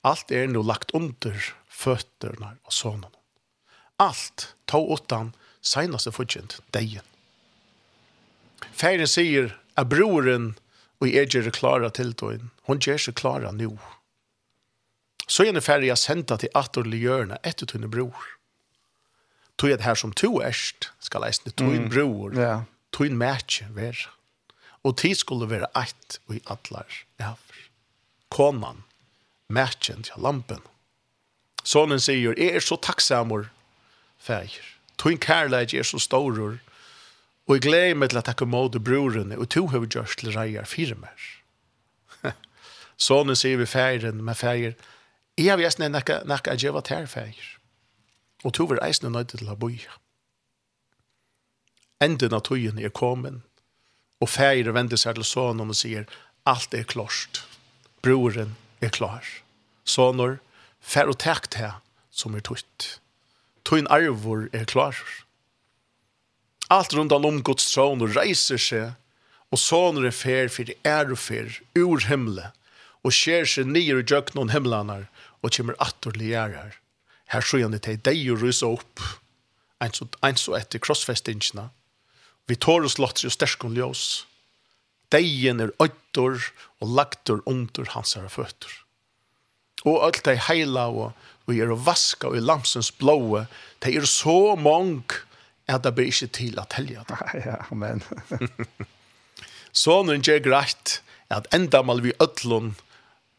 Alt er nu lagt under fötterna og sonen. Alt ta utan seinaste fudgjent, deien. Færen sier at broren og jeg gjør det klare til døgn. Hun gjør seg klare nå. Så er det færre jeg sendte til atterlig hjørne etter tunne bror. Tog jeg det her som to erst, skal jeg sende mm. bror, tunne mætje være. Og tid skulle være eit og i atler Ja. Konan, mætjen til lampen. Sonen sier, jeg er så takksamur, fægir. Tøyn kærleik er så storur, og jeg gleder meg til at jeg kommer til brorene, og to har gjort til reier fire mer. Sonen sier vi feiren, men feir, jeg har vist nekka, nekka jeg var tær. Og to var eisne nøyde til å boja. Enden av tøyen er kommet, Och färger vender seg til sonen og sier, alt er klart. Broren er klar. Sonor, fer og takk til som er tutt. Tuin arvor er klar. Alt rundt om Guds tron og reiser seg, og sonor er fer for det og och fär ur himle och skär sig ner i jökna om himlanar og kommer attorligare her. Här skönhet är dig och rysa upp en så, en så etter krossfestingene Vi tår oss lotter og sterskon ljøs. Deien er øytor og lagtor under hans herre føtter. Og alt de heila og vi er vaska og i lamsens blåe, de er så mong at det blir ikke til at helja det. Ja, amen. så når er greit at enda mal vi øtlån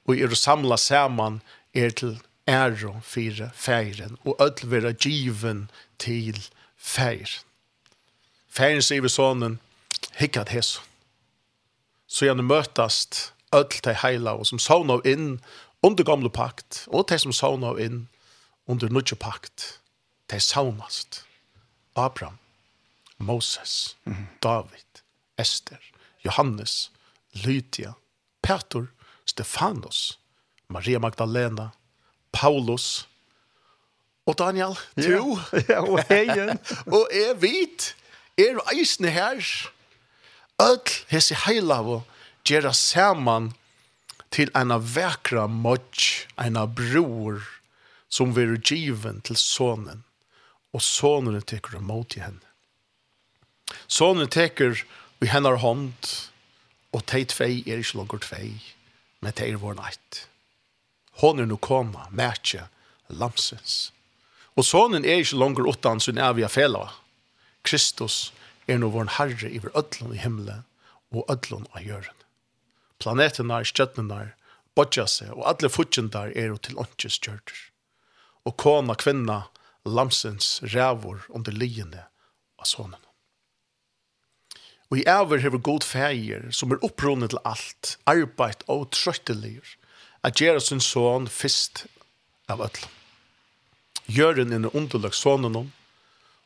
og er samla saman er til æro fire feiren og øtl vera given til feiren. Färgen sier vi sonen, hickad hes. Så gjerne møtast öll til heila og som sån av inn under gamla pakt og till som sån av inn under nutje pakt. Till saunast. Abraham, Moses, David, Esther, Johannes, Lydia, Petor, Stefanos, Maria Magdalena, Paulus, Og Daniel, du, ja, og heien, og er vit, er og eisne her, öll hese heilavo gera saman til ena vekra modj, ena bror, som veru given til sonen, og sonen teker imot i henne. Sonen teker i hennar hånd, og teit tvei er ikke langt tvei, men teit er vår neitt. Hon er nu koma, mætje, lamsens. Og sonen er ikke langt utan sin evige fela, Kristus er nå vår herre i vår ødlån i himmelen og ødlån av jøren. Planetene er stjøttene er, bodja seg, og alle fudgen der er til åndkjes kjørter. Og kona, kvinna, lamsens rævor under liene av sonen. Og i æver hever god feir som er opprunnet til alt, arbeid og trøttelier, at gjøre sin son fyrst av ødlån. Gjøren er underlag sonen om,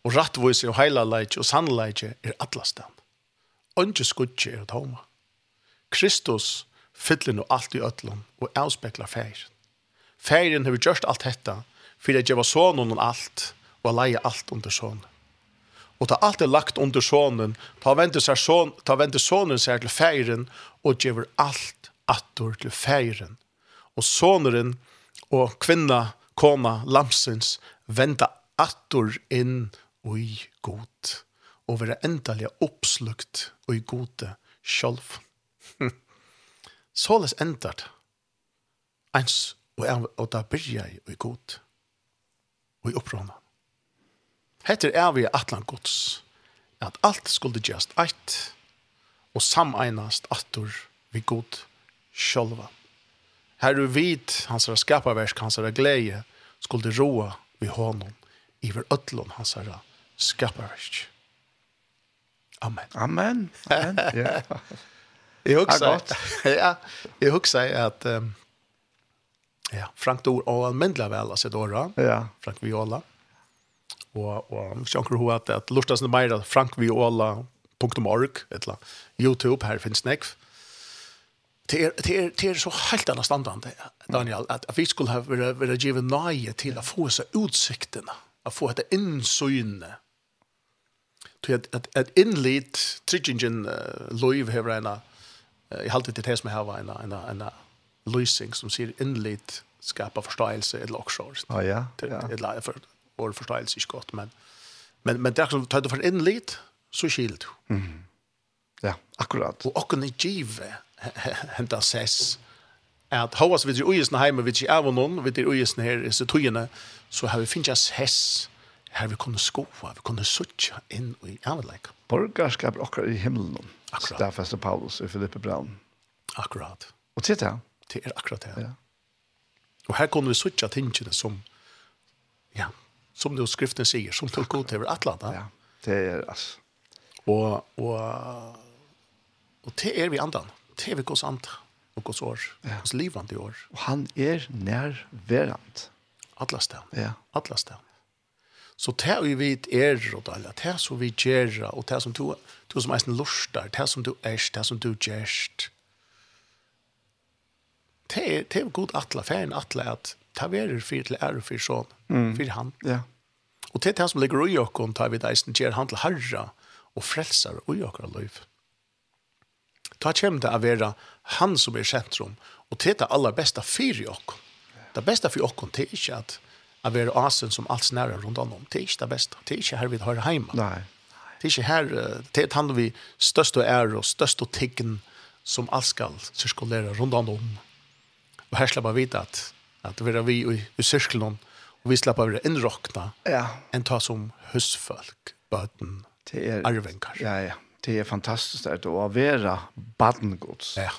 og rattvoise og heilaleitje og sannleitje er atlastan. Ønske skudje er tåma. Kristus fyller no alt i ötlun og avspeklar feir. Feiren hever gjørst alt hetta, fyrir at gjeva sonen og alt, og leie alt under sonen. Og ta alt er lagt under sonen, ta vende son, ta vende sonen seg til feiren, og gjever alt attor til feiren. Og soneren og kvinna, kona, lamsens, venda attor inn ui god, og være endelig oppslukt ui gode sjolv. Såles endart, ens og, er og da byrja i ui god, ui opprona. Heter er vi atlan gods, at alt skulle just eit, og sameinast attor vi god sjolva. Her du vid hans skapaversk, hans glede, skulle roa vi honom iver ötlun hans herra skaparverk. Amen. Amen. Amen. Ja. Jag husker Ja, jag huxar att um, ja, Frank Dor och Almendla vel av sitt då. Ja. Frank Viola. Och och jag hun at, att lustas det mer Frank Viola eller YouTube här finns nekv. Det är det är det er så helt annet standard Daniel att, at vi skulle ha varit givet nøye till att få så utsiktene, att få dette insynne till att att att inlit triggingen uh, loiv här ena i halt det test med här var en en en lösning som ser inlit skapa förståelse eller också. Ja ja. Det är för vår förståelse är gott men men men där som tar du för inlit så skilt. Mm. Ja, akkurat. Och och en give hämta ses at hovas við í ujusna heima við av noen, við er ujusna her i so så har vi finnast hess her vi kunne skoa, vi kunne suttja inn i avleik. Borgarskap okkar i himmelen. Akkurat. Stafester Paulus i Filippe Braun. Akkurat. Og til det? Det er akkurat det. Ja. Og her kunne vi suttja tingene som, ja, som det skriften sier, som tog god til Atlanta. Ja, det er altså. Og, og, og det er vi andan. Det er vi gos andre, Og gos år. Ja. Gos livande i år. Og han er nærverand. Atlastan. Ja. Atlastan. Så det vi vet er og det, det som vi gjør, og det som du, du som er lustar, det som du er, det som du gjør. Det er, det er god atle, ferien atle, at det er fyrt til ære for sånn, for han. Ja. Og det er det som ligger i åkken, tar vi deisen, gjør han til herre, og frelser i åkker liv. Da kommer det å være han som er sentrum, og det er det aller beste for åkken. Det beste for åkken, det er ikke at att vara asen som alls nära runt om. Det er ikke det beste. Det er ikke här vi har hemma. Nej. Det är inte här, det er han vi störst och är och tiggen som alls skal sirkulere runt om. Och här slipper vi vite att, att vi er vi i cirkeln och vi släpper vi inrockna ja. en ta som husfolk, böten, er, arvengar. Ja, ja. Det är fantastiskt att være badengods. Ja.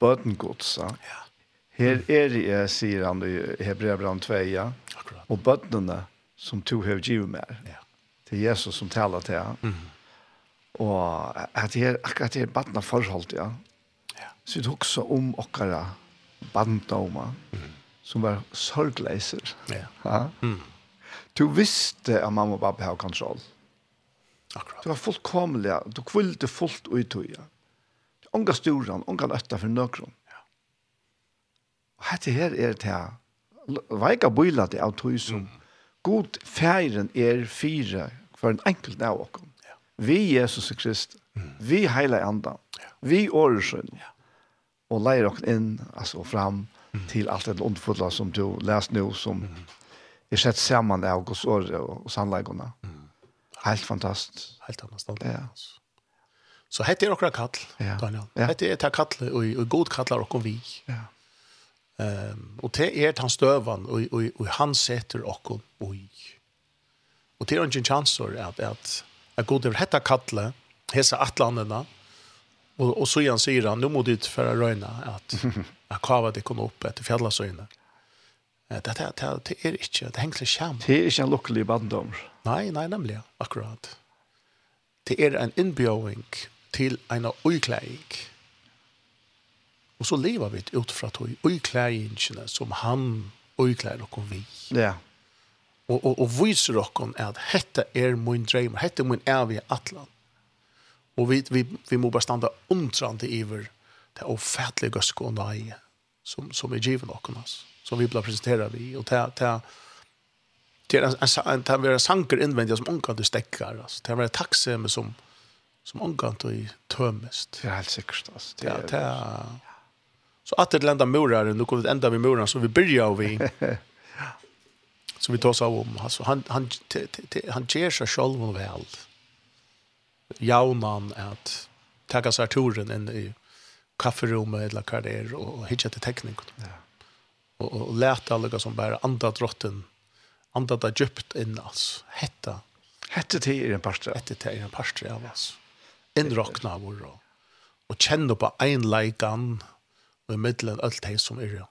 Bötengods. Ja. ja Her er jeg, sier han i Hebreabran 2, ja. Akkurat. Og bøttene som to har givet mer. Ja. Det er Jesus som taler til han. Mm. Og at det er akkurat det er bøttene forhold, ja. ja. Så det er også om okkara banddommer mm. som var sorgleiser. Ja. ja. Mm. Du visste at mamma og pappa har kontroll. Akkurat. Du var fullkomlig, du kvillte fullt ut i tøya. Unga storan, unga løtta for nøkron. Og dette her er det her. Veika bøyla det av tog som mm. god færen er fire for en enkelt av oss. Ja. Vi Jesus Krist, Mm. Vi heila andan. Ja. Vi åresyn. Ja. Og leir oss inn, altså fram mm. til alt det underfulla som du lest nå, som mm. er sett sammen av Guds år og, og sannleggene. Mm. Helt fantastisk. Helt fantastisk. Ja. Så hette er okra kall, ja. Daniel. Ja. Hette er ta kall, og, og god kallar okra vi. Ja. Um, og det er han støvan, og, og, og han setter okkur ui. Og det er ingen chanser at, at, at god er hetta kattle, hesa atlandena, og, og så igjen sier han, nå må du att røyna, at, at kava det kom opp etter fjallasøyna. Det, det, det, det er ikke, det henger skjam. Det er ikke en lukkelig bandom. Nei, nei, nemlig, akkurat. Det er en innbjøring til en uiklæring. Og så lever vi ut fra tog, og i klæringene som han og i klær og vi. Ja. Og, og, og viser dere at dette er min drøm, dette er min evige atlan. Og vi, vi, vi må bare stande undrande iver det ofattelig gøske og nøye som, som er givet dere, altså. som vi blir presenteret vi, og det, det, det er en, en, det er en sanker innvendig som omgang du stekker, altså. det er en takksomme som, som omgang du tømest. Det er helt sikkert, altså. Det er, det er, Så att det lända murar nu då går vi ända vid murarna så vi börjar vi. Så vi tar så om alltså han han han ger sig själv och väl. Jaunan att ta sig turen in i kafferummet eller vad det är och hitta till tekniken. Ja. Och och lärt alla som bara andra drotten andra där djupt in alltså. Hetta. Hetta till en pastor. Hetta till en pastor av oss. Inrockna vår och känna på en likan og i middelen alt det som er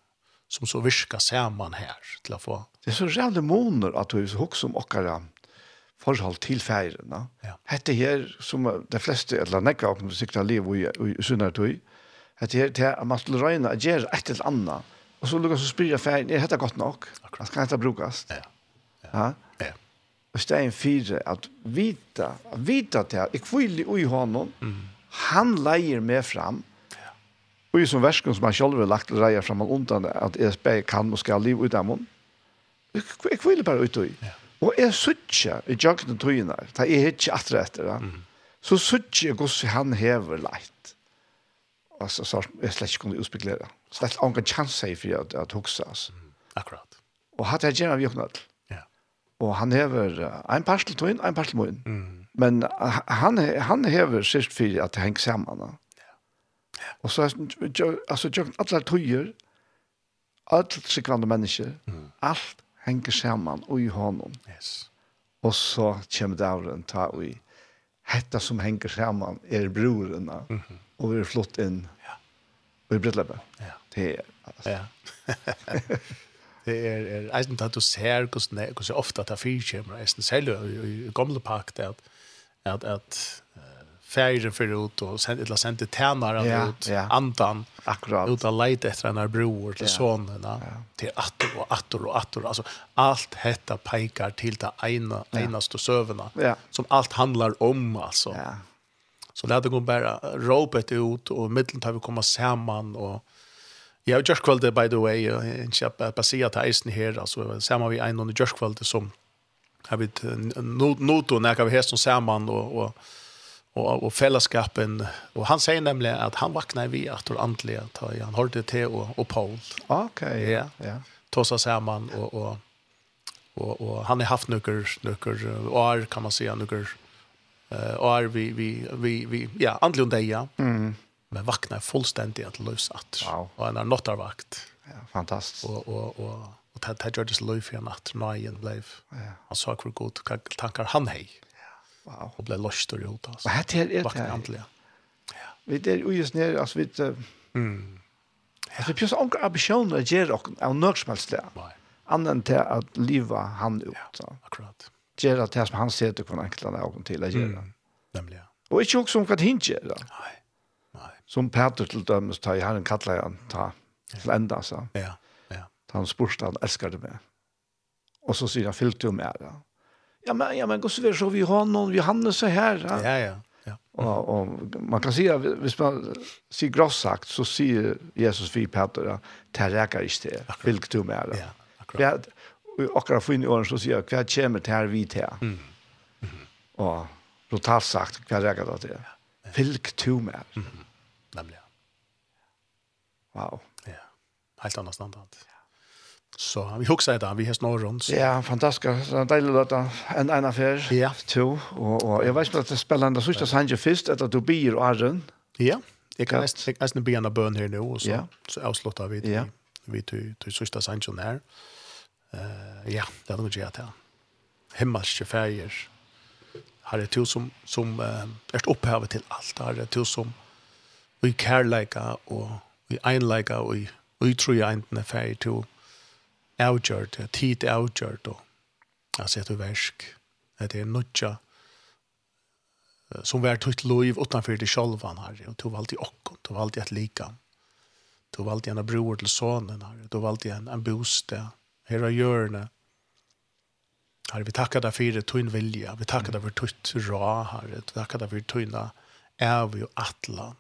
som så virka saman her til å få. Det er så rævlig måneder at du husker om okkara forhold til feirene. Ja. Hette her, som de fleste, eller nekka av musikta liv i, i sunnartøy, hette her til at man skulle røyne at gjøre et eller annet, og så lukka så spyrir feiren, er dette godt nok? Akkurat. Skal dette brukast? Ja. Ja. ja. Og stein fire, at vita, at vita til at jeg kvile ui honom, mm. han leier meg fram, Og i som versken som han selv har lagt til reier og undan at ESB kan og skal liv ut av munnen. Jeg kviler bare ut i. Og jeg suttet i jøkken tøyene, da jeg er ikke atre etter han, så suttet jeg hvordan han hever leit. Altså, så jeg slett ikke kunne utspeklere. Slett ikke chans i for at, at hukse, altså. Akkurat. Og hatt jeg gjerne av jøkken alt. Og han hever en parstel tøyen, en parsel møyen. Men han, han hever sist for at det henger sammen. Og så altså jo alle tøyer, alle sikrande mennesker, mm. alt henger sammen og i hånden. Yes. Og så kommer det av en ta og i hetta som henger sammen er broren mm -hmm. og vi er flott inn ja. og i Brittlebbe. Ja. Det er altså. Ja. det er, er eisen at du ser hvordan det er ofte at det fyrkjemmer, eisen selv i, i gamle pakket at at at färger för ut och sen eller sen till tärnar ja, ut ja. antan akkurat ut att leta efter en bror till ja. ja. till attor och attor och attor alltså allt hetta pekar till det ena enaste söverna ja. som allt handlar om alltså ja. så lät det gå bara ropet ut och mitten tar vi komma samman och Ja, har just kvällt by the way en chap passerat tisen isen så alltså samma vi en the just kvällt som har vi notor när vi hästen samman och och og, og fellesskapen. Og han sier nemlig att han vaknar vi at och andelig. ta han hörde till och och Paul. Okej. ja. ja. Ta seg samman och och och och han har haft några några år kan man säga några eh år vi vi vi vi ja andliga ja. Mm. Men vaknar fullständigt att lösa att. Wow. Och han har nattarvakt. Ja, fantastiskt. Och och och och det här gjorde det så löjfig natt när han blev. Ja. Han sa hur god tankar han hej. Wow. Och blev löst och gjort alltså. Vad heter det? Vakt det, Ja. Vi det är ju snär alltså vi Mm. Ja. vi pjøs onka ambisjoner å gjøre och av noe som helst det. Nej. Annan til at leva han ut. Ja, akkurat. Gjøre det som han ser det kan enkla ögon till att göra. Nämligen. Og ikke også om hva vad hinge då. Nej. Nej. Som Peter til dømes, ta i herren kattler han ta. til enda, så. Ja. Ja. Ta Han spørste, han elsker det med. Og så sier han fyllt du om ära ja men ja men går så vi så vi har någon Johannes så här. Ja ja. ja. ja. Och, och man kan säga hvis man ser gross sagt så ser Jesus vi Peter där räcker inte vilket Vill du mer? Ja. Akkurat. Och akkurat för in i åren så säger jag kvar kommer till här vi till. Mm. Och brutalt sagt kvar räcker det till. Vilket du mer? Mm. Nämligen. Wow. Ja. Helt annorlunda. Så vi huxar det vi har snor så. Ja, fantastiskt. Det er deilig att en en affær. Ja. Två och och jag vet inte att det spelar ändå sista sanje fist at du blir och arren. Ja. Jag kan nästan jag nästan en bön här nu och så ja. så avslutar vi det. Vi till till sista sanje där. Eh ja, det hade vi gjort här. Himmelske färger. Har det till som som eh, är upphävet till allt. Har det till som vi kärleka och vi einleika och vi tror jag inte färg till avgjørt, tid avgjørt, og altså et versk, at det er nødja, som var tutt loiv utanfor det sjolvan, herre, og du var alltid okkon, du var alltid et likam, du var en bror til sonen, herre, du var en, en bostad, her av hjørne, herre, vi takkar deg for tøyn vilja, vi takkar deg for tutt ra, herre, vi takkar deg for tøyna, er vi jo atlan,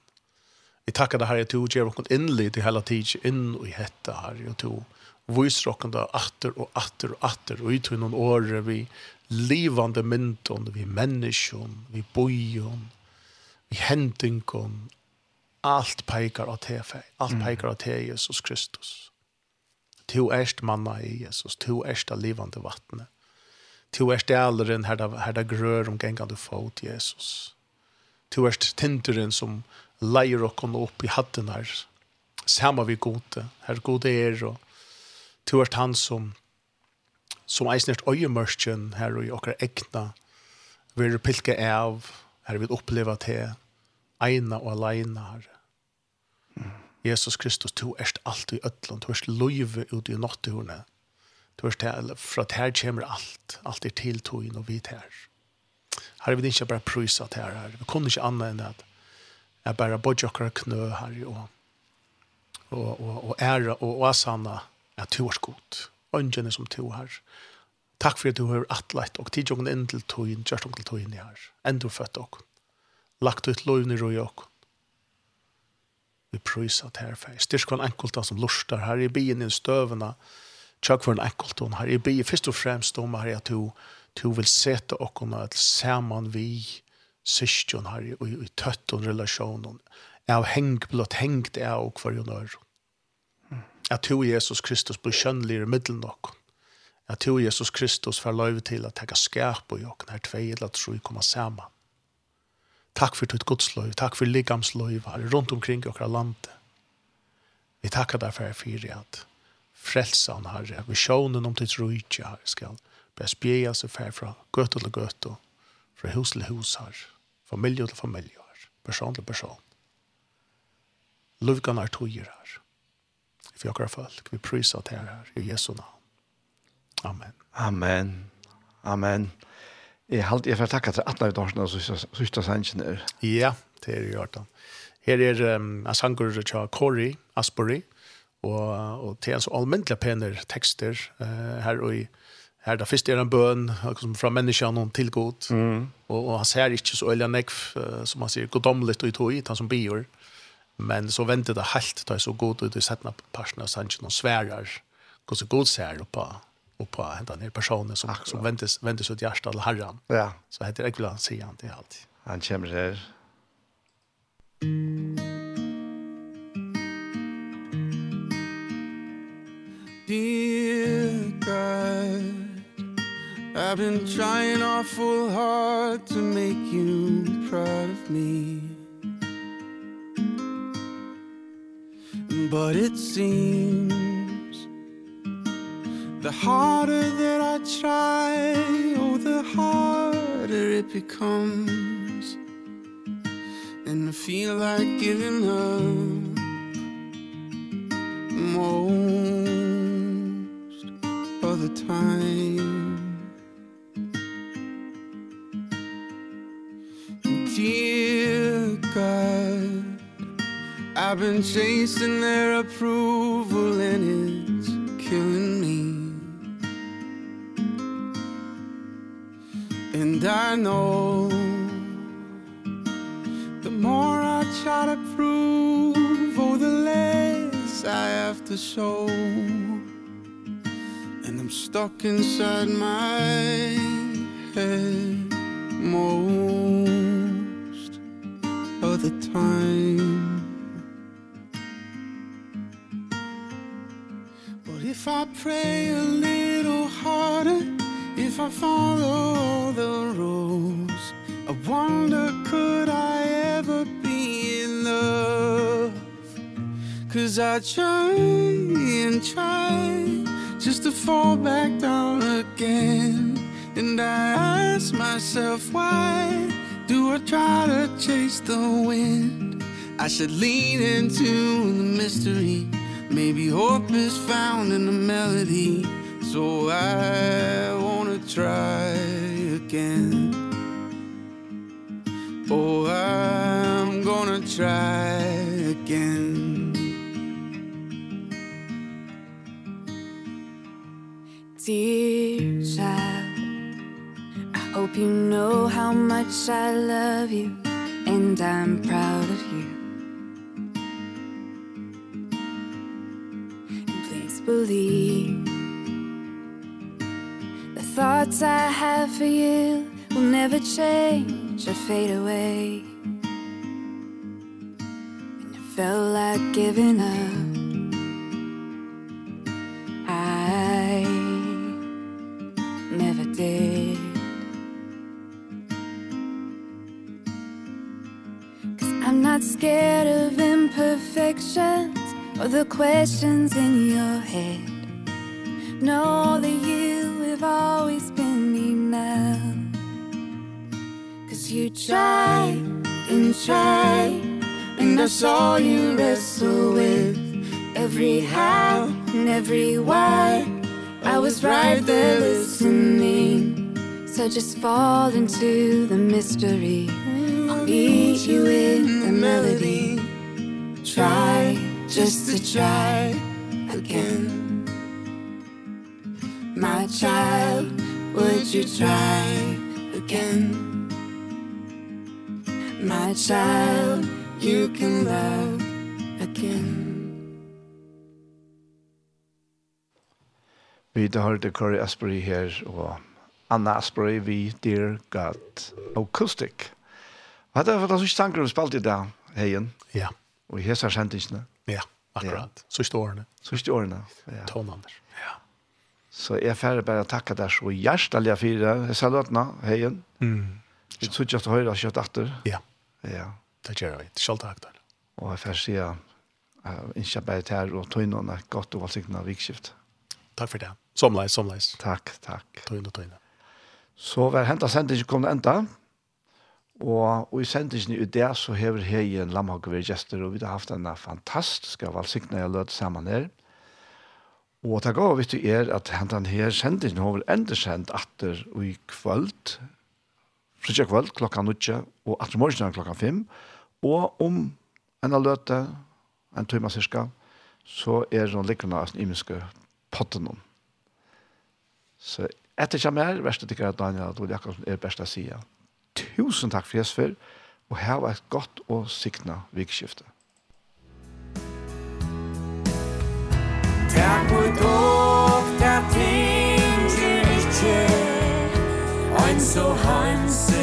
Vi tackar dig Herre, du ger oss inlit i hela tiden in och i hetta Herre, och du visrokkende atter og atter og atter, og ut noen år vi livande myndon, vi menneskjon, vi bojon, vi hendinkon, alt peikar av tefe, alt peikar av te Jesus Kristus. Tu erst manna i Jesus, tu erst av livande vattnet, tu erst æleren her det grør om gengande fot Jesus. Tu erst tinteren som leier okkon opp i hatten her, Samma vi gode, her gode er og to er han som som eisnert øyemørsken her og i okker ekna vi er pilke av her vi oppleva til eina og aleina her. Jesus Kristus to erst alt i ötlun to erst loive ut i nattuhurne to erst til for at her kommer alt. Alt er tiltoin og vit her. Her er vi ikke bare prysa til her her vi kunne ikke anna enn at jeg bare bodde okker knø her og og og, og æra og, og asanna at du er god. Ønskjene som du har. Takk for at du har atleit og tidjongen inn til tøyen, kjørst til tøyen i her. Endur født og lagt ut lovene i og Vi prøyser til her feir. Styrk for en enkelte som lurstar her i byen i støvene. Tjøk for en enkelte her i byen. Først og fremst om her at du, du vil sete og til sammen vi sysken her i, i, i tøtten relasjonen. Jeg har hengt blått hengt jeg og hver jo nøyre at to Jesus Kristus blir kjønnelig i middelen nok. At to Jesus Kristus får lov til at jeg skap og jokken her tvei eller tro kommer sammen. Takk for ditt godsløyv, takk for liggamsløyv her rundt omkring i okra landet. Vi takkar deg for fyrir at frelsan herre, visjonen om ditt rujtje her skal bli spjeja seg fer fra gøtt til gøtt fra hus til hus her, familie til familie her, person til person. Luvgan er togjer her vi dere folk. Vi priser til her i Jesu navn. Amen. Amen. Amen. Jeg, halte jeg får takke til 18 av dagen og sørste sannsjen her. Ja, det er gjort da. Her er um, en sanger til Corey Asbury, og, og til en så almindelig pener tekster uh, her og i Her da først er en bøn fra menneskene og til god. Mm. Og, og han ser ikke så øyelig nekv, uh, som han sier, godomlet og i tog, han som bier. Mm Men så venter det helt til så god ut i settene parten av sannsyn og sværer hvor så god ser på, og på hentan her personen som, Akkurat. som ventes, ventes ut hjertet til herren. Ja. Så heter jeg vil han si han til alt. Han kommer her. Dear God I've been trying awful hard to make you proud of me But it seems The harder that I try Oh, the harder it becomes. And I feel like giving up Most of the time. Dear God I've been chasing their approval and it's killing me. And I know The more I try to prove Oh, the less I have to show. And I'm stuck inside my head Most of the time. If I pray a little harder If I follow the rules I wonder could I ever be in love? Cause I try and try Just to fall back down again And I ask myself why Do I try to chase the wind? I should lean into the mystery. Maybe hope is found in the melody So I wanna try again. Oh, I'm gonna try again. Dear child I hope you know how much I love you And I'm proud of believe The thoughts I have for you will never change or fade away. And it felt like giving up. I never did. Cause I'm not scared of imperfection. Or the questions in your head. Know that you have always been enough. Cause you try and try And I saw you wrestle with Every how and every why. I was right there listening. So just fall into the mystery. I'll beat you in the melody. Try just to try again My child, would you try again My child, you can love again Vi har det Corey Asbury her, og Anna Asbury vi Dear God Acoustic. Og det for det som ikke tanker om spalt i dag, heien. Ja. Og i hessar sendingsene. Ja, akkurat. Så står årene. Så står årene, ja. Tonander, ja. Så jeg er ferdig bare å takke deg så hjertelig fire. Jeg sa løtene, heien. Mm. Jeg tror ikke at du hører kjøtt etter. Ja. Ja. Det gjør vi. Selv takk da. Og jeg får si at jeg ikke bare til her og et godt og valgsiktene av vikskift. Takk for det. Somleis, somleis. Takk, takk. Tøyne, tøyne. Så var hentet sendingen kom det enda. Og, og i sendingen i det så hever heien Lamhag ved Gjester, og vi har haft en fantastisk valgsiktene jeg lød sammen her. Og det gav vi til er at den her sendingen har enda sendt atter og i kvöld, frutja kvöld klokka 9 og atter morgen klokka 5, og om en av løte, en tøyma cirka, så er det likkerne av den imenske potten om. Så etter kommer her, verste tykker jeg Daniel Adol Jakobsen er best å si. Ja. Tusen takk for Jesper, og her var et godt og sikna vikskifte. Takk for dog, der ting til ikke, ein så hanse